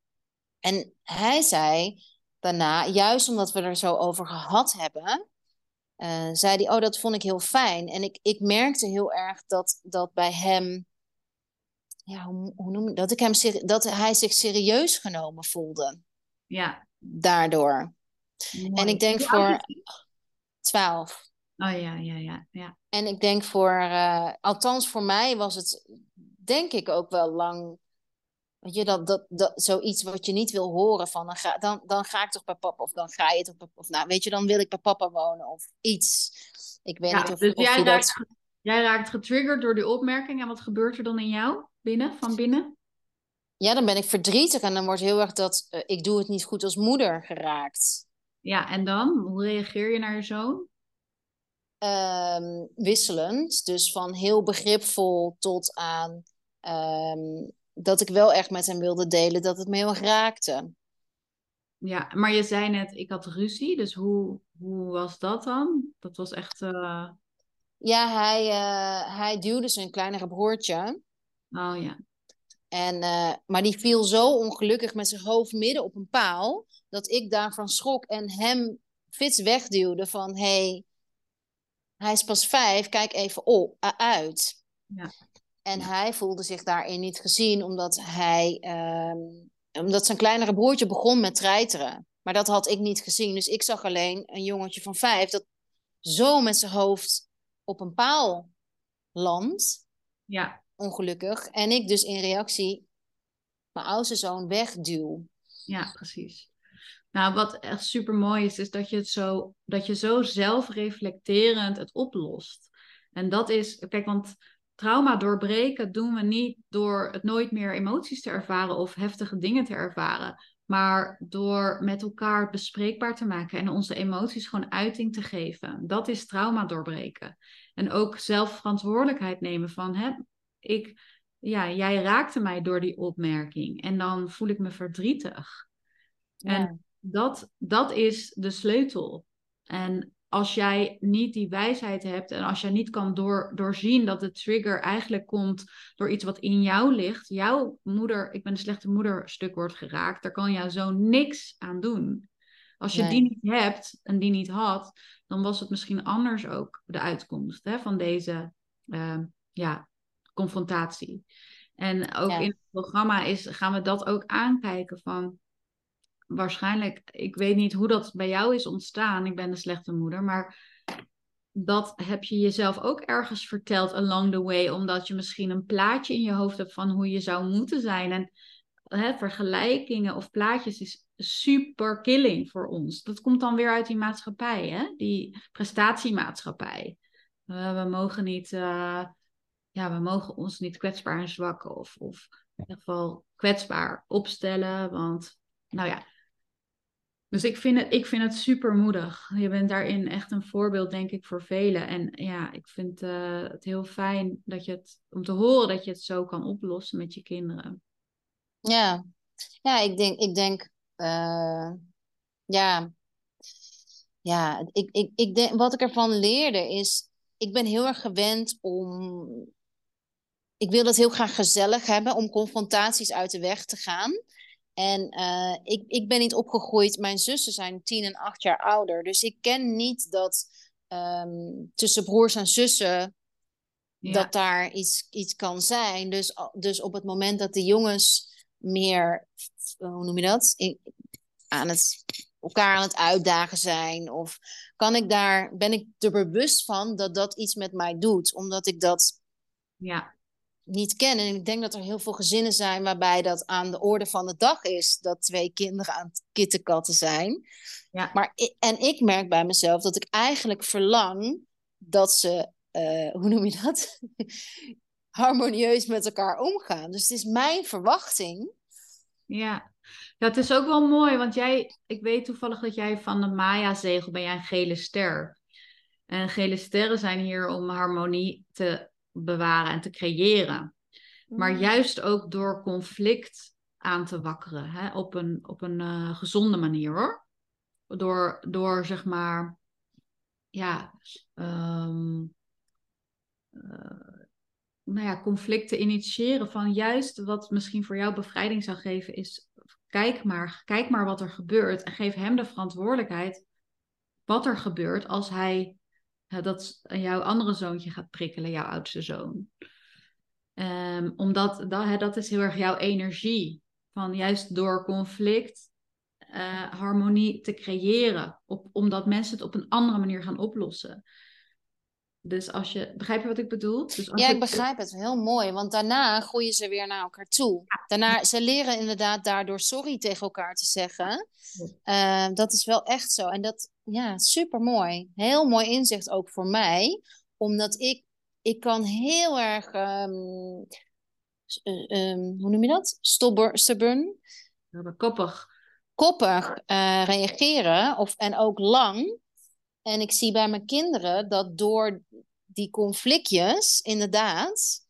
En hij zei daarna, juist omdat we er zo over gehad hebben, uh, zei hij, oh, dat vond ik heel fijn. En ik, ik merkte heel erg dat, dat bij hem, ja, hoe, hoe noem ik dat? Ik hem, dat hij zich serieus genomen voelde. Ja. Daardoor. En ik denk voor twaalf. Oh ja, ja, ja, ja. En ik denk voor, uh, althans voor mij was het, denk ik ook wel lang Weet je, dat, dat, dat, zoiets wat je niet wil horen van, dan ga, dan, dan ga ik toch bij papa, of dan ga je toch bij, of nou, weet je, dan wil ik bij papa wonen, of iets. Ik weet niet of, dus jij, je raakt, dat... jij raakt getriggerd door die opmerking, en wat gebeurt er dan in jou, binnen, van binnen? Ja, dan ben ik verdrietig en dan wordt heel erg dat, uh, ik doe het niet goed als moeder geraakt. Ja, en dan? Hoe reageer je naar je zoon? Um, wisselend, dus van heel begripvol tot aan... Um, dat ik wel echt met hem wilde delen dat het me heel erg raakte. Ja, maar je zei net, ik had ruzie, dus hoe, hoe was dat dan? Dat was echt... Uh... Ja, hij, uh, hij duwde zijn kleinere broertje. Oh ja. En, uh, maar die viel zo ongelukkig met zijn hoofd midden op een paal, dat ik daarvan schrok en hem fits wegduwde van, hey, hij is pas vijf, kijk even op, uit. Ja. En hij voelde zich daarin niet gezien, omdat, hij, um, omdat zijn kleinere broertje begon met treiteren. Maar dat had ik niet gezien. Dus ik zag alleen een jongetje van vijf dat zo met zijn hoofd op een paal landt. Ja. Ongelukkig. En ik dus in reactie mijn oudste zoon wegduw. Ja, precies. Nou, wat echt super mooi is, is dat je het zo, dat je zo zelfreflecterend het oplost. En dat is, kijk, want trauma doorbreken doen we niet door het nooit meer emoties te ervaren of heftige dingen te ervaren, maar door met elkaar bespreekbaar te maken en onze emoties gewoon uiting te geven. Dat is trauma doorbreken. En ook zelf verantwoordelijkheid nemen van, hè, ik, ja, jij raakte mij door die opmerking en dan voel ik me verdrietig. En dat, dat is de sleutel. En als jij niet die wijsheid hebt en als jij niet kan door, doorzien dat de trigger eigenlijk komt door iets wat in jou ligt, jouw moeder, ik ben een slechte moeder, stuk wordt geraakt, daar kan jou zo niks aan doen. Als je die niet hebt en die niet had, dan was het misschien anders ook de uitkomst hè, van deze uh, ja, confrontatie. En ook in het programma is, gaan we dat ook aankijken van waarschijnlijk, ik weet niet hoe dat bij jou is ontstaan. Ik ben een slechte moeder, maar dat heb je jezelf ook ergens verteld along the way, omdat je misschien een plaatje in je hoofd hebt van hoe je zou moeten zijn. En hè, vergelijkingen of plaatjes is super killing voor ons. Dat komt dan weer uit die maatschappij, hè? die prestatiemaatschappij. Uh, we mogen niet, uh, ja, we mogen ons niet kwetsbaar en zwak of, of in ieder geval kwetsbaar opstellen, want nou ja, dus ik vind, het, ik vind het super moedig. Je bent daarin echt een voorbeeld, denk ik, voor velen. En ja, ik vind uh, het heel fijn dat je het, om te horen dat je het zo kan oplossen met je kinderen. Ja, ja ik denk, ik denk uh, ja, ja ik, ik, ik denk, wat ik ervan leerde is, ik ben heel erg gewend om, ik wil het heel graag gezellig hebben, om confrontaties uit de weg te gaan. En uh, ik, ik ben niet opgegroeid, mijn zussen zijn tien en acht jaar ouder. Dus ik ken niet dat um, tussen broers en zussen ja. dat daar iets, iets kan zijn. Dus, dus op het moment dat de jongens meer, hoe noem je dat? In, aan het, elkaar aan het uitdagen zijn. Of kan ik daar, ben ik er bewust van dat dat iets met mij doet. Omdat ik dat ja niet kennen. En ik denk dat er heel veel gezinnen zijn waarbij dat aan de orde van de dag is dat twee kinderen aan het kittenkatten zijn. Ja. Maar en ik merk bij mezelf dat ik eigenlijk verlang dat ze, uh, hoe noem je dat? Harmonieus met elkaar omgaan. Dus het is mijn verwachting. Ja. ja, het is ook wel mooi, want jij, ik weet toevallig dat jij van de Maya-zegel ben jij een gele ster. En gele sterren zijn hier om harmonie te bewaren en te creëren. Maar Mm. juist ook door conflict aan te wakkeren. Hè? Op een, op een eh, gezonde manier hoor. Door, door zeg maar, ja, ehm, eh, nou ja, conflict te initiëren. Van juist wat misschien voor jou bevrijding zou geven, is kijk maar, kijk maar wat er gebeurt. En geef hem de verantwoordelijkheid wat er gebeurt als hij dat jouw andere zoontje gaat prikkelen, jouw oudste zoon. Ehm, omdat dat, hè, dat is heel erg jouw energie. Van juist door conflict eh, harmonie te creëren. Op, omdat mensen het op een andere manier gaan oplossen. Dus als je, begrijp je wat ik bedoel? Dus als Ja, je- ik begrijp het. Heel mooi. Want daarna groeien ze weer naar elkaar toe. Daarna, ze leren inderdaad daardoor sorry tegen elkaar te zeggen. Eh, dat is wel echt zo. En dat, ja, super mooi. Heel mooi inzicht ook voor mij. Omdat ik, ik kan heel erg, ehm, eh, ehm, hoe noem je dat? Stubber, stubborn, Koppig. koppig eh, reageren. Of, en ook lang. En ik zie bij mijn kinderen dat door die conflictjes, inderdaad,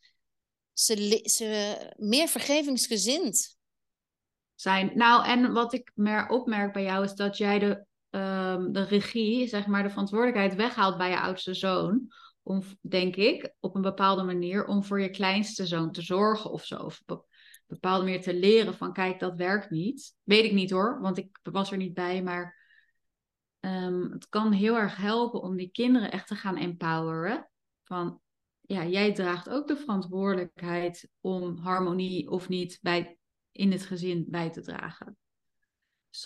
ze, ze meer vergevingsgezind. zijn. Nou, en wat ik mer opmerk bij jou is dat jij de, ehm, de regie, zeg maar, de verantwoordelijkheid weghaalt bij je oudste zoon. Om, denk ik, op een bepaalde manier, om voor je kleinste zoon te zorgen of zo. Of op een bepaalde manier te leren van, kijk, dat werkt niet. Weet ik niet hoor, want ik was er niet bij, maar ehm, het kan heel erg helpen om die kinderen echt te gaan empoweren. Van, ja, jij draagt ook de verantwoordelijkheid om harmonie of niet bij, in het gezin bij te dragen.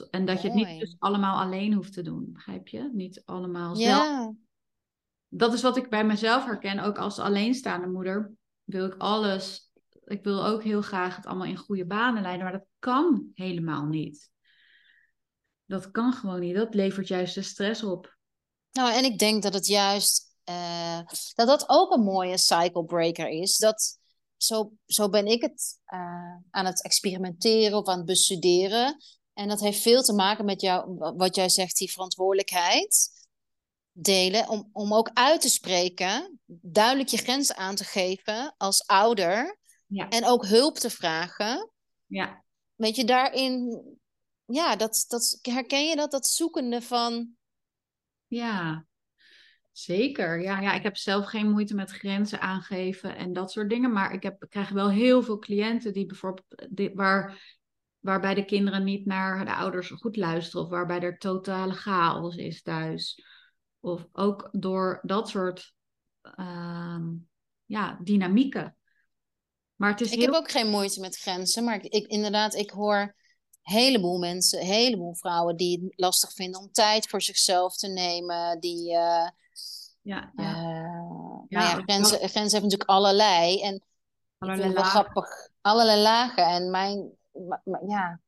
En dat je het niet dus allemaal alleen hoeft te doen, begrijp je? Niet allemaal zelf. Ja, Dat is wat ik bij mezelf herken, ook als alleenstaande moeder. Wil ik alles, ik wil ook heel graag het allemaal in goede banen leiden, maar dat kan helemaal niet. Dat kan gewoon niet. Dat levert juist de stress op. nou en ik denk dat het juist, eh, dat dat ook een mooie cycle breaker is. Dat, zo, zo ben ik het eh, aan het experimenteren of aan het bestuderen. En dat heeft veel te maken met jou, wat jij zegt, die verantwoordelijkheid delen. Om, om ook uit te spreken, duidelijk je grenzen aan te geven als ouder. Ja. En ook hulp te vragen. Ja, Weet je, daarin, ja, dat, dat, herken je dat, dat zoekende van, ja. Zeker. Ja, ja, ik heb zelf geen moeite met grenzen aangeven en dat soort dingen. Maar ik, heb, ik krijg wel heel veel cliënten die bijvoorbeeld die, waar, waarbij de kinderen niet naar de ouders goed luisteren. Of waarbij er totale chaos is thuis. Of ook door dat soort ehm, ja, dynamieken. Maar het is ik heel... heb ook geen moeite met grenzen, maar ik, ik, inderdaad, ik hoor een heleboel mensen, een heleboel vrouwen die het lastig vinden om tijd voor zichzelf te nemen, die, eh, Ja, eh, ja. nou Ja, ja, grenzen, grenzen hebben natuurlijk allerlei en Allerlei lagen. grappig, allerlei lagen en mijn, maar- maar ja,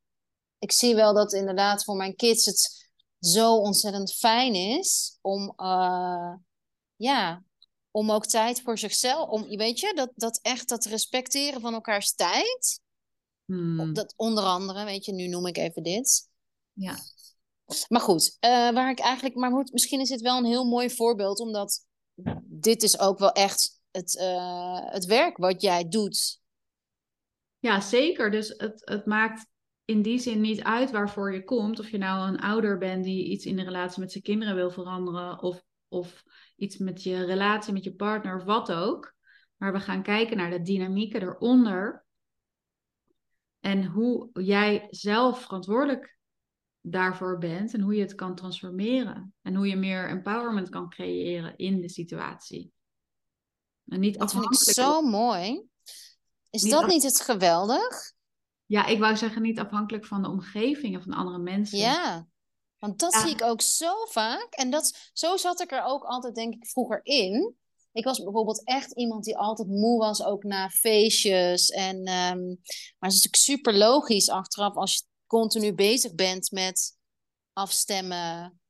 ik zie wel dat inderdaad voor mijn kids het zo ontzettend fijn is om, eh, ja, om ook tijd voor zichzelf, om, weet je, dat, dat echt dat respecteren van elkaars tijd. Hmm, Dat onder andere, weet je, nu noem ik even dit. ja. Maar goed, eh, waar ik eigenlijk, maar goed, misschien is dit wel een heel mooi voorbeeld, omdat dit is ook wel echt het, eh, het werk wat jij doet. Ja, zeker. Dus het, het maakt in die zin niet uit waarvoor je komt. Of je nou een ouder bent die iets in de relatie met zijn kinderen wil veranderen. Of, of iets met je relatie met je partner of wat ook. Maar we gaan kijken naar de dynamieken eronder. En hoe jij zelf verantwoordelijk daarvoor bent. En hoe je het kan transformeren. En hoe je meer empowerment kan creëren in de situatie. En niet Dat vind ik zo mooi. Is Niet dat af- niet het geweldig? Ja, ik wou zeggen niet afhankelijk van de omgeving en van andere mensen. Ja, want dat Ja. zie ik ook zo vaak. En dat, zo zat ik er ook altijd, denk ik, vroeger in. Ik was bijvoorbeeld echt iemand die altijd moe was, ook na feestjes. En, ehm, maar het is natuurlijk super logisch achteraf als je continu bezig bent met afstemmen.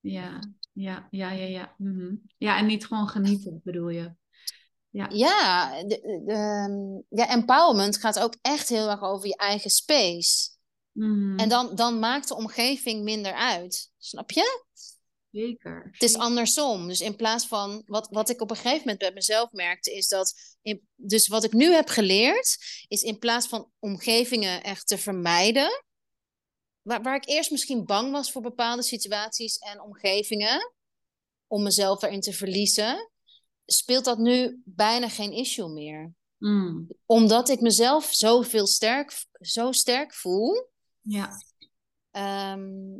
Ja, ja, ja, ja, ja. Mhm. Ja, en niet gewoon genieten, bedoel je? Ja, Ja, de, de, ehm, ja, empowerment gaat ook echt heel erg over je eigen space. En dan, dan maakt de omgeving minder uit. Snap je? Zeker. Het is andersom. Dus in plaats van wat, wat ik op een gegeven moment bij mezelf merkte, is dat. In, dus wat ik nu heb geleerd, is in plaats van omgevingen echt te vermijden. Waar, waar ik eerst misschien bang was voor bepaalde situaties en omgevingen, om mezelf erin te verliezen, speelt dat nu bijna geen issue meer. Mm. Omdat ik mezelf zoveel sterk, zo sterk voel. Ja. Ehm,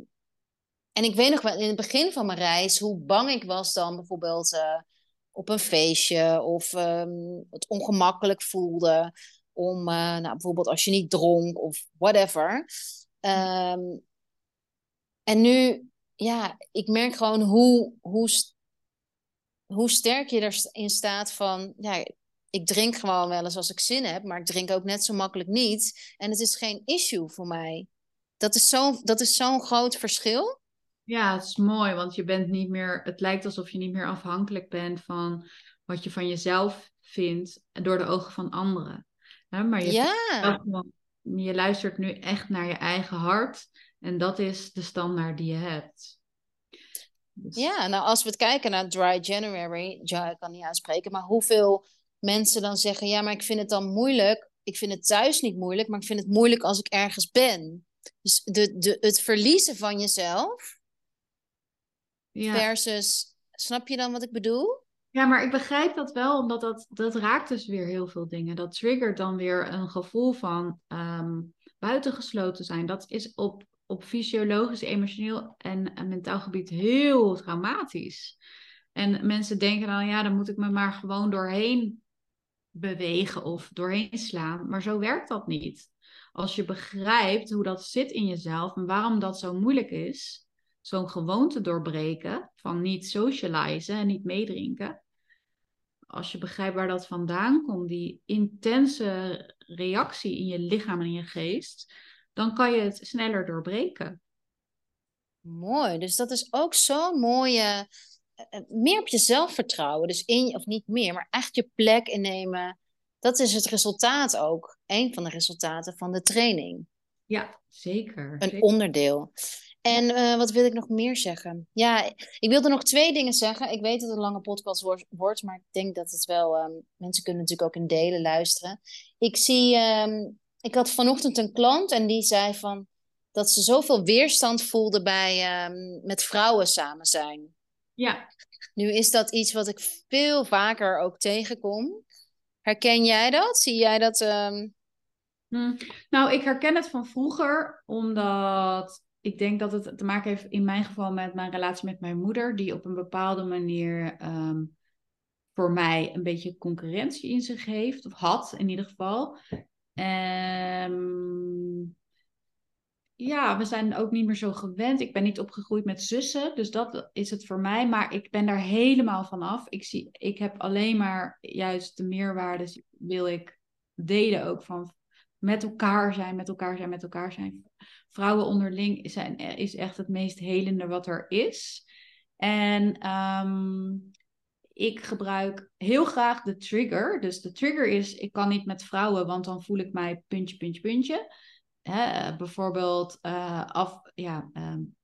en ik weet nog wel in het begin van mijn reis hoe bang ik was dan bijvoorbeeld eh, op een feestje of um, het ongemakkelijk voelde om, uh, nou, bijvoorbeeld als je niet dronk of whatever. Ehm, en nu, ja, ik merk gewoon hoe, hoe, hoe sterk je erin staat van, ja, ik drink gewoon wel eens als ik zin heb, maar ik drink ook net zo makkelijk niet. En het is geen issue voor mij. Dat is zo'n zo'n groot verschil. Ja, het is mooi, want je bent niet meer, het lijkt alsof je niet meer afhankelijk bent van wat je van jezelf vindt door de ogen van anderen. maar je, ja. je luistert nu echt naar je eigen hart en dat is de standaard die je hebt. Dus... Ja, nou als we het kijken naar Dry January, ja, ik kan niet uitspreken, maar hoeveel mensen dan zeggen, ja, maar ik vind het dan moeilijk. Ik vind het thuis niet moeilijk, maar ik vind het moeilijk als ik ergens ben. Dus de, de, het verliezen van jezelf ja. versus, snap je dan wat ik bedoel? Ja, maar ik begrijp dat wel, omdat dat, dat raakt dus weer heel veel dingen. Dat triggert dan weer een gevoel van um, buitengesloten zijn. Dat is op, op fysiologisch, emotioneel en, en mentaal gebied heel traumatisch. En mensen denken dan, ja, dan moet ik me maar gewoon doorheen bewegen of doorheen slaan. Maar zo werkt dat niet. Als je begrijpt hoe dat zit in jezelf en waarom dat zo moeilijk is, zo'n gewoonte doorbreken van niet socializen en niet meedrinken. Als je begrijpt waar dat vandaan komt, die intense reactie in je lichaam en in je geest, dan kan je het sneller doorbreken. Mooi, dus dat is ook zo'n mooie eh, eh, meer op jezelf vertrouwen. Dus in, of niet meer, maar echt je plek innemen. Dat is het resultaat ook. Een van de resultaten van de training. Ja, zeker. Een onderdeel. En uh, wat wil ik nog meer zeggen? Ja, ik wilde nog twee dingen zeggen. Ik weet dat het een lange podcast wordt, maar ik denk dat het wel. Um, mensen kunnen natuurlijk ook in delen luisteren. Ik zie. Um, ik had vanochtend een klant en die zei van. Dat ze zoveel weerstand voelde bij um, met vrouwen samen zijn. Ja. Nu is dat iets wat ik veel vaker ook tegenkom. Herken jij dat? Zie jij dat? Um... Nou, ik herken het van vroeger, omdat ik denk dat het te maken heeft in mijn geval met mijn relatie met mijn moeder, die op een bepaalde manier ehm, voor mij een beetje concurrentie in zich heeft, of had in ieder geval. Um, ja, we zijn ook niet meer zo gewend. Ik ben niet opgegroeid met zussen, dus dat is het voor mij. Maar ik ben daar helemaal van af. Ik, zie, ik heb alleen maar juist de meerwaarde wil ik delen ook van met elkaar zijn, met elkaar zijn, met elkaar zijn. Vrouwen onderling zijn, is echt het meest helende wat er is. En um, ik gebruik heel graag de trigger. Dus de trigger is, ik kan niet met vrouwen, want dan voel ik mij puntje, puntje, puntje hè, bijvoorbeeld uh, af, ja, um,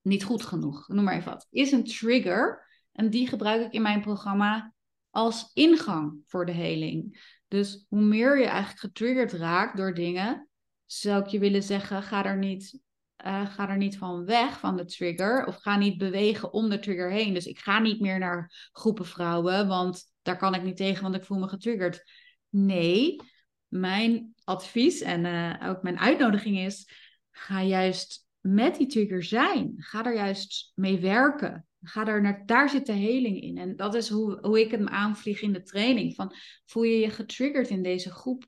niet goed genoeg, noem maar even wat, is een trigger. En die gebruik ik in mijn programma als ingang voor de heling. Dus hoe meer je eigenlijk getriggerd raakt door dingen, zou ik je willen zeggen, ga er niet, uh, ga er niet van weg van de trigger. Of ga niet bewegen om de trigger heen. Dus ik ga niet meer naar groepen vrouwen, want daar kan ik niet tegen, want ik voel me getriggerd. Nee, mijn advies en uh, ook mijn uitnodiging is: ga juist met die trigger zijn. Ga er juist mee werken. Ga er naar, daar zit de heling in. En dat is hoe, hoe ik hem aanvlieg in de training. Van, voel je je getriggerd in deze groep?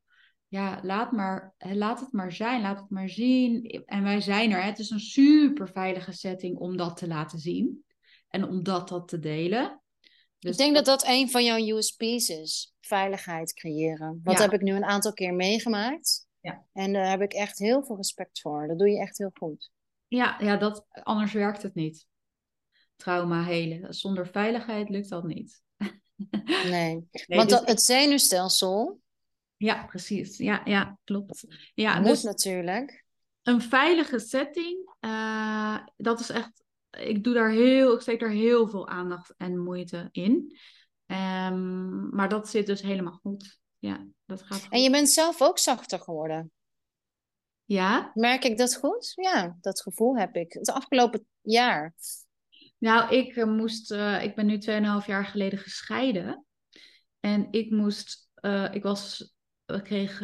Ja, laat, maar, laat het maar zijn. Laat het maar zien. En wij zijn er. Het is een super veilige setting om dat te laten zien. En om dat, dat te delen. Dus ik denk dat dat een van jouw USP's is. Veiligheid creëren. Wat heb ik nu een aantal keer meegemaakt. Ja. En daar heb ik echt heel veel respect voor. Dat doe je echt heel goed. Ja, ja dat, anders werkt het niet. Trauma helen. Zonder veiligheid lukt dat niet. Nee, want dus het zenuwstelsel... Ja, precies. Ja, ja klopt. Ja, moet dus natuurlijk. Een veilige setting, uh, dat is echt ik doe daar heel, ik steek daar heel veel aandacht en moeite in. Um, maar dat zit dus helemaal goed. Ja, dat gaat goed. En je bent zelf ook zachter geworden. Ja. Merk ik dat goed? Ja, dat gevoel heb ik. Het afgelopen jaar. Nou, ik uh, moest, uh, ik ben nu 2,5 jaar geleden gescheiden. En ik moest, uh, ik was, ik kreeg,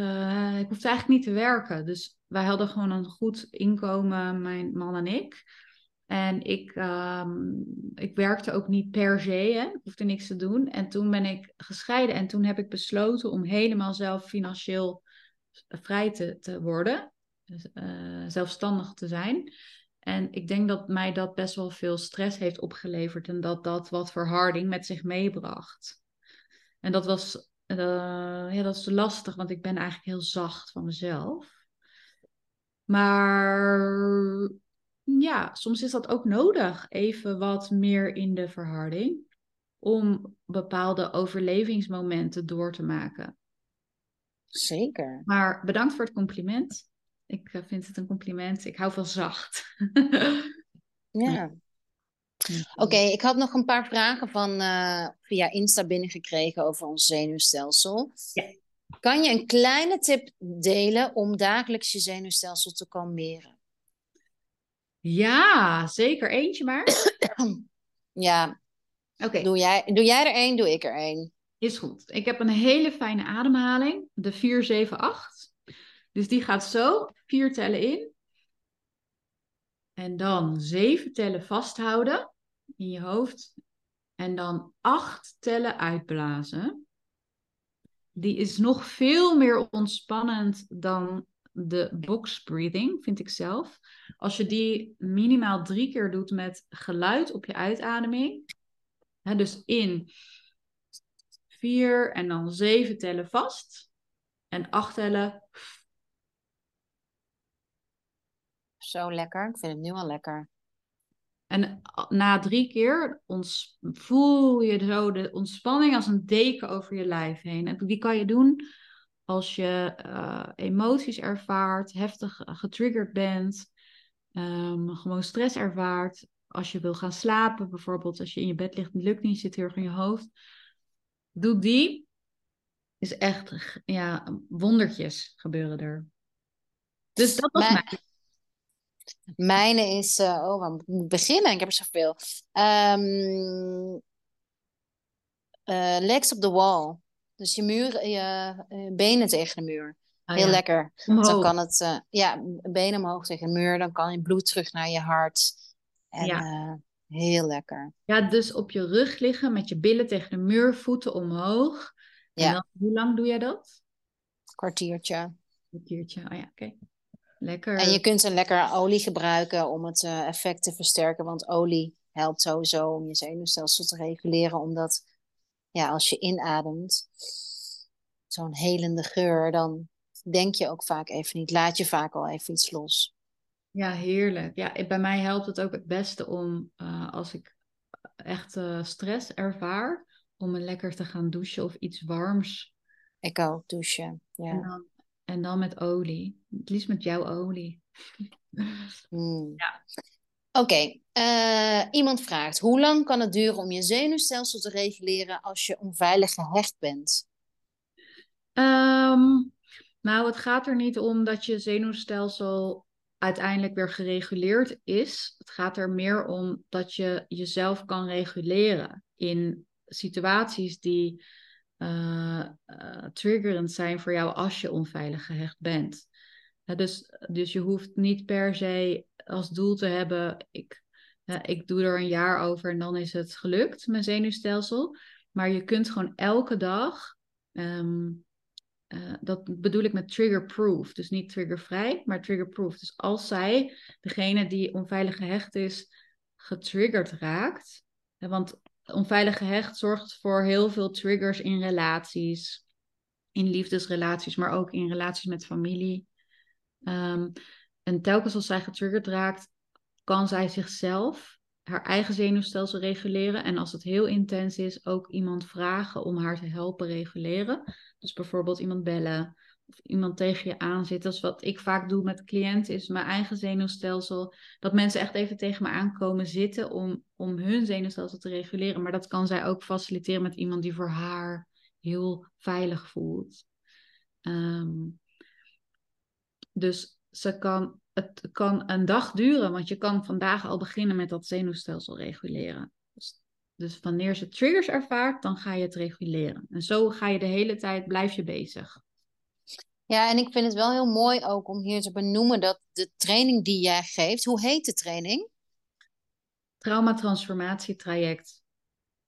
ik hoefde eigenlijk niet te werken. Dus wij hadden gewoon een goed inkomen, mijn man en ik. En ik, um, ik werkte ook niet per se, hè. ik hoefde niks te doen. En toen ben ik gescheiden en toen heb ik besloten om helemaal zelf financieel vrij te, te worden. Dus, uh, zelfstandig te zijn. En ik denk dat mij dat best wel veel stress heeft opgeleverd en dat dat wat verharding met zich meebracht. En dat was, uh, ja, dat is lastig, want ik ben eigenlijk heel zacht van mezelf. Maar ja, soms is dat ook nodig. Even wat meer in de verharding. Om bepaalde overlevingsmomenten door te maken. Zeker. Maar bedankt voor het compliment. Ik eh, vind het een compliment. Ik hou van zacht. ja. Oké, ik had nog een paar vragen van uh, via Insta binnengekregen over ons zenuwstelsel. Ja. Kan je een kleine tip delen om dagelijks je zenuwstelsel te kalmeren? Ja, zeker. Eentje maar. ja. Oké. Doe, jij, doe jij er één, doe ik er één. Is goed. Ik heb een hele fijne ademhaling. De 4, 7, 8. Dus die gaat zo. Vier tellen in. En dan zeven tellen vasthouden in je hoofd. En dan acht tellen uitblazen. Die is nog veel meer ontspannend dan de box breathing, vind ik zelf. Als je die minimaal drie keer doet met geluid op je uitademing. Hè, dus in vier en dan zeven tellen vast. En acht tellen. Zo lekker. Ik vind het nu al lekker. En na drie keer voel je zo de ontspanning als een deken over je lijf heen. En die kan je doen als je uh, emoties ervaart, heftig getriggerd bent, um, gewoon stress ervaart. Als je wil gaan slapen, bijvoorbeeld als je in je bed ligt, het lukt niet, zit heel erg in je hoofd. Doe die. Is echt, ja, wondertjes gebeuren er. Dus dat was. Mijne is, uh, oh, waar moet ik beginnen? Ik heb er zoveel. Um, uh, legs op the wall. Dus je, muur, je benen tegen de muur. Oh, Heel ja. lekker. Omhoog. Dan kan het, uh, ja, benen omhoog tegen de muur. Dan kan je bloed terug naar je hart. En ja. heel lekker. Ja, dus op je rug liggen met je billen tegen de muur, voeten omhoog. Ja. En dan, hoe lang doe jij dat? Kwartiertje. Kwartiertje, oh ja, oké. Lekker. En je kunt een lekker olie gebruiken om het uh, effect te versterken. Want olie helpt sowieso om je zenuwstelsel te reguleren. Omdat ja, als je inademt, zo'n helende geur, dan denk je ook vaak even niet. Laat je vaak al even iets los. Ja, heerlijk. Ja, bij mij helpt het ook het beste om uh, als ik echt uh, stress ervaar, om me lekker te gaan douchen of iets warms. Ik ook, douchen. Ja. En, dan, en dan met olie. Het liefst met jouw olie. Mm. Ja. Oké, okay. uh, eh, iemand vraagt: hoe lang kan het duren om je zenuwstelsel te reguleren als je onveilig gehecht bent? Um, nou, het gaat er niet om dat je zenuwstelsel uiteindelijk weer gereguleerd is. Het gaat er meer om dat je jezelf kan reguleren in situaties die uh, uh, triggerend zijn voor jou als je onveilig gehecht bent. dus, dus je hoeft niet per se als doel te hebben, ik, ik doe er een jaar over en dan is het gelukt, mijn zenuwstelsel. Maar je kunt gewoon elke dag um, uh, dat bedoel ik met trigger-proof. Dus niet triggervrij, maar trigger-proof. Dus als zij, degene die onveilig gehecht is, getriggerd raakt. Want onveilig gehecht zorgt voor heel veel triggers in relaties. In liefdesrelaties, maar ook in relaties met familie. Um, en telkens als zij getriggerd raakt, kan zij zichzelf, haar eigen zenuwstelsel reguleren. En als het heel intens is, ook iemand vragen om haar te helpen reguleren. Dus bijvoorbeeld iemand bellen of iemand tegen je aan zit. Dat is wat ik vaak doe met cliënten, is mijn eigen zenuwstelsel. Dat mensen echt even tegen me aankomen zitten om, om hun zenuwstelsel te reguleren. Maar dat kan zij ook faciliteren met iemand die voor haar heel veilig voelt. Ehm, dus ze kan, het kan een dag duren, want je kan vandaag al beginnen met dat zenuwstelsel reguleren. Dus, dus wanneer ze triggers ervaart, dan ga je het reguleren. En zo ga je de hele tijd, blijf je bezig. Ja, en ik vind het wel heel mooi ook om hier te benoemen dat de training die jij geeft, hoe heet de training? Traumatransformatietraject.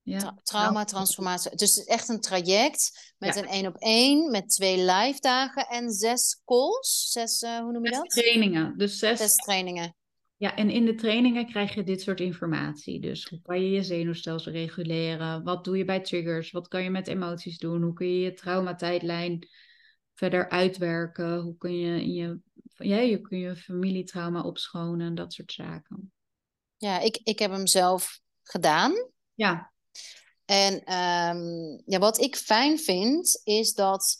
Ja. Trauma-transformatie. Dus het is echt een traject met een één op één, met twee live dagen en zes calls. Zes, uh, hoe noem je zes dat? trainingen. Dus zes... zes trainingen. Ja, en in de trainingen krijg je dit soort informatie. Dus hoe kan je je zenuwstelsel reguleren? Wat doe je bij triggers? Wat kan je met emoties doen? Hoe kun je je traumatijdlijn verder uitwerken? Hoe kun je in je, ja, je, kun je familietrauma opschonen? Dat soort zaken. Ja, ik, ik heb hem zelf gedaan. Ja. En um, ja, wat ik fijn vind, is dat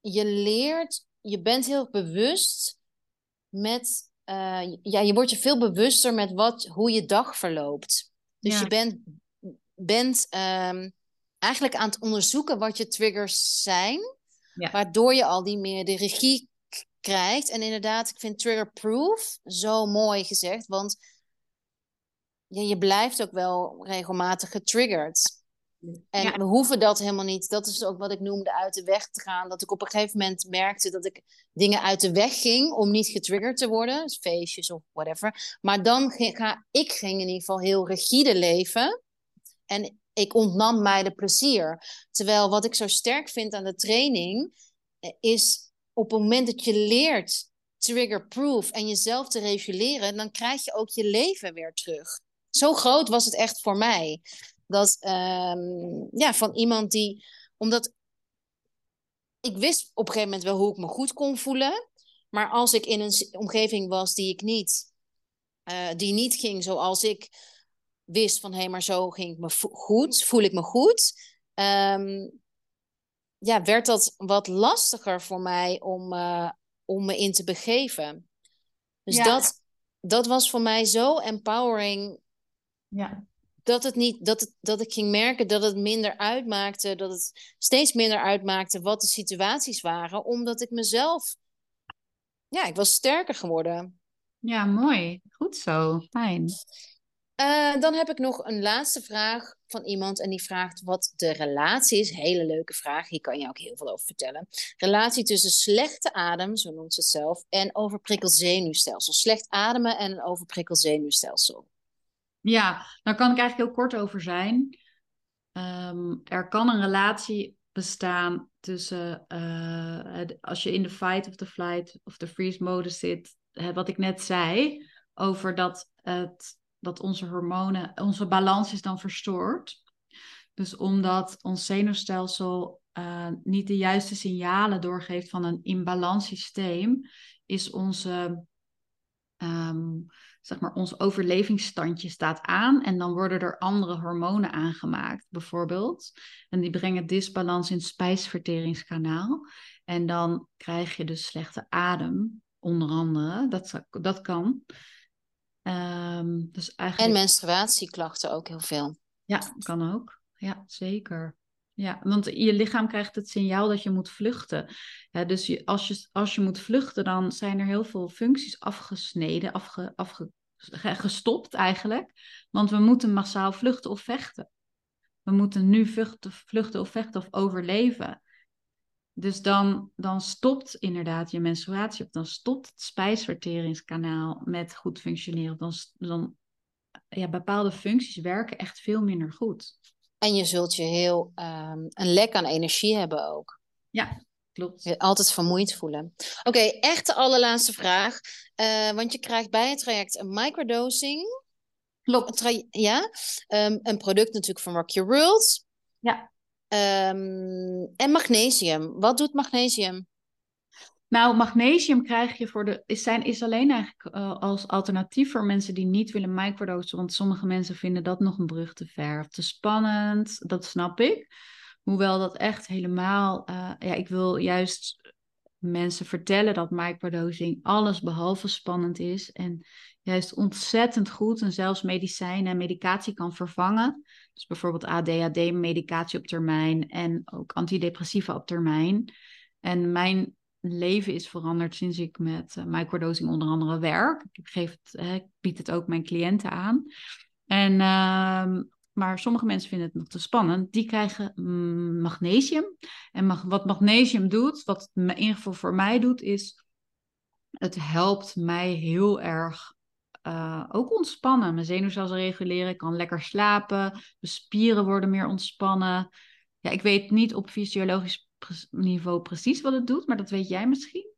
je leert, je bent heel bewust met, uh, ja, je wordt je veel bewuster met wat, hoe je dag verloopt. Dus ja. je bent, bent um, eigenlijk aan het onderzoeken wat je triggers zijn, ja. waardoor je al die meer de regie krijgt. En inderdaad, ik vind trigger-proof zo mooi gezegd, want ja, je blijft ook wel regelmatig getriggerd. En ja. we hoeven dat helemaal niet. Dat is ook wat ik noemde uit de weg te gaan. Dat ik op een gegeven moment merkte dat ik dingen uit de weg ging om niet getriggerd te worden. Dus feestjes of whatever. Maar dan ga ik ging in ieder geval heel rigide leven. En ik ontnam mij de plezier. Terwijl wat ik zo sterk vind aan de training eh, is op het moment dat je leert trigger-proof en jezelf te reguleren, dan krijg je ook je leven weer terug zo groot was het echt voor mij. Dat, um, ja, van iemand die, omdat ik wist op een gegeven moment wel hoe ik me goed kon voelen. Maar als ik in een omgeving was die ik niet, uh, die niet ging zoals ik wist van hé, hey, maar zo ging ik me goed, voel ik me goed. Um, ja, werd dat wat lastiger voor mij om, uh, om me in te begeven. Dus ja. dat, dat was voor mij zo empowering ja. Dat, het niet, dat, het, dat ik ging merken dat het minder uitmaakte, dat het steeds minder uitmaakte wat de situaties waren, omdat ik mezelf, ja, ik was sterker geworden. Ja, mooi. Goed zo. Fijn. Uh, dan heb ik nog een laatste vraag van iemand en die vraagt wat de relatie is. Hele leuke vraag, hier kan je ook heel veel over vertellen. Relatie tussen slechte adem, zo noemt ze het zelf, en overprikkeld zenuwstelsel. Slecht ademen en een overprikkeld zenuwstelsel. Ja, daar kan ik eigenlijk heel kort over zijn. Um, er kan een relatie bestaan tussen uh, als je in de fight of the flight of the freeze mode zit, wat ik net zei, over dat, het, dat onze hormonen, onze balans is dan verstoord. Dus omdat ons zenuwstelsel uh, niet de juiste signalen doorgeeft van een in systeem, is onze um, zeg maar, ons overlevingsstandje staat aan en dan worden er andere hormonen aangemaakt, bijvoorbeeld. En die brengen disbalans in het spijsverteringskanaal. En dan krijg je dus slechte adem, onder andere. Dat, dat kan. Um, dus eigenlijk... En menstruatieklachten ook heel veel. Ja, kan ook. Ja, zeker. Ja, want je lichaam krijgt het signaal dat je moet vluchten. Dus je, als, je, als je moet vluchten, dan zijn er heel veel functies afgesneden, afge, afge, gestopt eigenlijk. Want we moeten massaal vluchten of vechten. We moeten nu vluchten, vluchten of vechten of overleven. Dus dan, dan stopt inderdaad je menstruatie, of dan stopt het spijsverteringskanaal met goed functioneren. Dan, dan ja, bepaalde functies werken echt veel minder goed. En je zult je heel um, een lek aan energie hebben ook. Ja, klopt. Je altijd vermoeid voelen. Oké, okay, echt de allerlaatste vraag. Uh, want je krijgt bij het traject een microdosing. Klopt. Een ja, um, een product natuurlijk van Rock Your World. Ja. Um, en magnesium. Wat doet magnesium? Nou, magnesium krijg je voor de. Is, zijn, is alleen eigenlijk uh, als alternatief voor mensen die niet willen microdosen. Want sommige mensen vinden dat nog een brug te ver of te spannend. Dat snap ik. Hoewel dat echt helemaal, uh, ja, ik wil juist mensen vertellen dat microdosing alles behalve spannend is en juist ontzettend goed en zelfs medicijnen en medicatie kan vervangen. Dus bijvoorbeeld ADHD-medicatie op termijn en ook antidepressiva op termijn. En mijn leven is veranderd sinds ik met uh, microdosing onder andere werk. Ik, geef het, ik bied het ook mijn cliënten aan. En, uh, maar sommige mensen vinden het nog te spannend. Die krijgen mm, magnesium. En wat magnesium doet, wat het in ieder geval voor mij doet, is het helpt mij heel erg uh, ook ontspannen. Mijn zenuwstelsel reguleren, ik kan lekker slapen, mijn spieren worden meer ontspannen. Ja, ik weet niet op fysiologisch niveau precies wat het doet, maar dat weet jij misschien?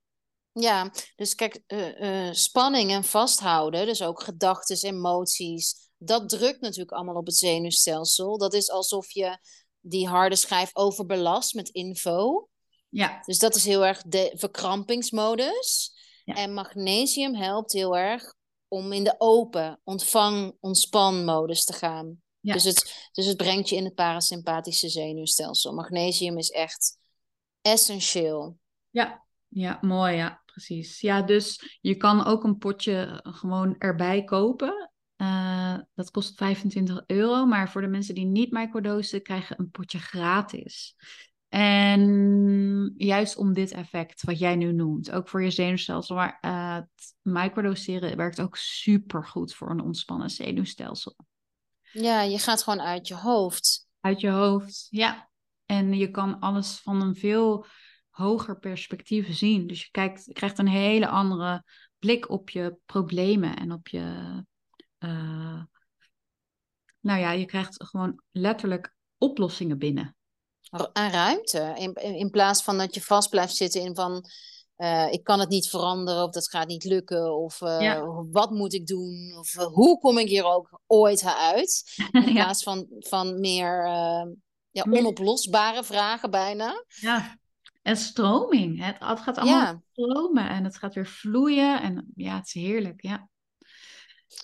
Ja, dus kijk, uh, uh, spanning en vasthouden, dus ook gedachten, emoties, dat drukt natuurlijk allemaal op het zenuwstelsel. Dat is alsof je die harde schijf overbelast met info. Ja. Dus dat is heel erg de verkrampingsmodus. Ja. En magnesium helpt heel erg om in de open, ontvang, ontspan modus te gaan. Ja. Dus, het, dus het brengt je in het parasympathische zenuwstelsel. Magnesium is echt essentieel. Ja, ja mooi, ja, precies. Ja, dus je kan ook een potje gewoon erbij kopen. Uh, dat kost 25 euro, maar voor de mensen die niet microdosen, krijgen een potje gratis. En juist om dit effect, wat jij nu noemt, ook voor je zenuwstelsel, maar uh, het microdoseren werkt ook super goed voor een ontspannen zenuwstelsel. Ja, je gaat gewoon uit je hoofd. Uit je hoofd, ja. En je kan alles van een veel hoger perspectief zien. Dus je, kijkt, je krijgt een hele andere blik op je problemen en op je. Uh, nou ja, je krijgt gewoon letterlijk oplossingen binnen. Aan ruimte. In, in plaats van dat je vast blijft zitten in van. Uh, ik kan het niet veranderen of dat gaat niet lukken of uh, wat moet ik doen of uh, hoe kom ik hier ook ooit uit. In ja. plaats van, van meer ja, onoplosbare vragen bijna. Ja, en stroming. Het, het gaat allemaal ja. stromen en het gaat weer vloeien. En ja, het is heerlijk, ja.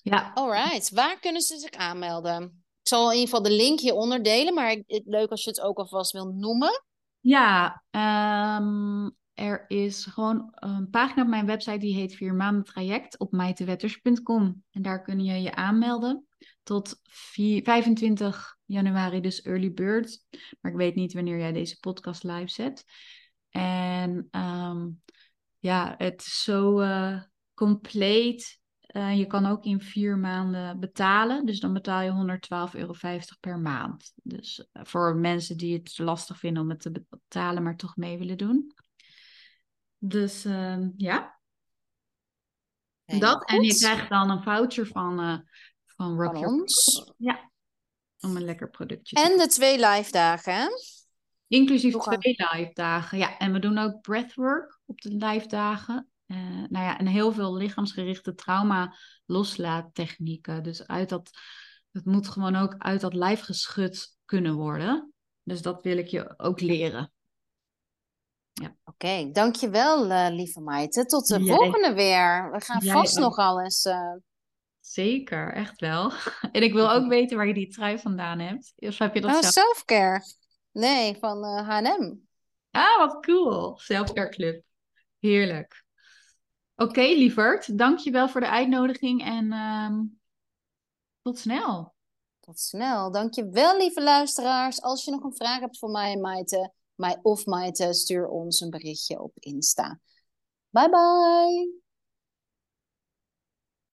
ja. Alright, waar kunnen ze zich aanmelden? Ik zal in ieder geval de link hieronder delen, maar leuk als je het ook alvast wil noemen. Ja, um, er is gewoon een pagina op mijn website die heet Vier Maanden Traject op mijtewetters.com. En daar kun je je aanmelden tot 4, 25 januari, dus early bird. Maar ik weet niet wanneer jij deze podcast live zet. En um, ja, het is zo uh, compleet. Uh, je kan ook in vier maanden betalen. Dus dan betaal je 112,50 euro per maand. Dus uh, voor mensen die het lastig vinden om het te betalen, maar toch mee willen doen. Dus uh, ja. dat. En je krijgt dan een voucher van, uh, van Rock van ons. Ja. Om een lekker productje En de twee live dagen, hè? Inclusief twee live dagen. Ja, en we doen ook breathwork op de live dagen. Uh, nou ja, en heel veel lichaamsgerichte trauma loslaattechnieken. Dus uit dat, het moet gewoon ook uit dat lijf geschud kunnen worden. Dus dat wil ik je ook leren. Ja. Oké, okay, dankjewel uh, lieve Maite. Tot de volgende weer. We gaan vast nog alles. Uh... Zeker, echt wel. En ik wil ook weten waar je die trui vandaan hebt. Of heb je dat oh, zelf? selfcare. Nee, van H&M. Ah, wat cool. Selfcare Club. Heerlijk. Oké, okay, lieverd. Dankjewel voor de uitnodiging en uh, tot snel. Tot snel. Dankjewel, lieve luisteraars. Als je nog een vraag hebt voor mij en Maite mij of Maite, stuur ons een berichtje op Insta. Bye bye!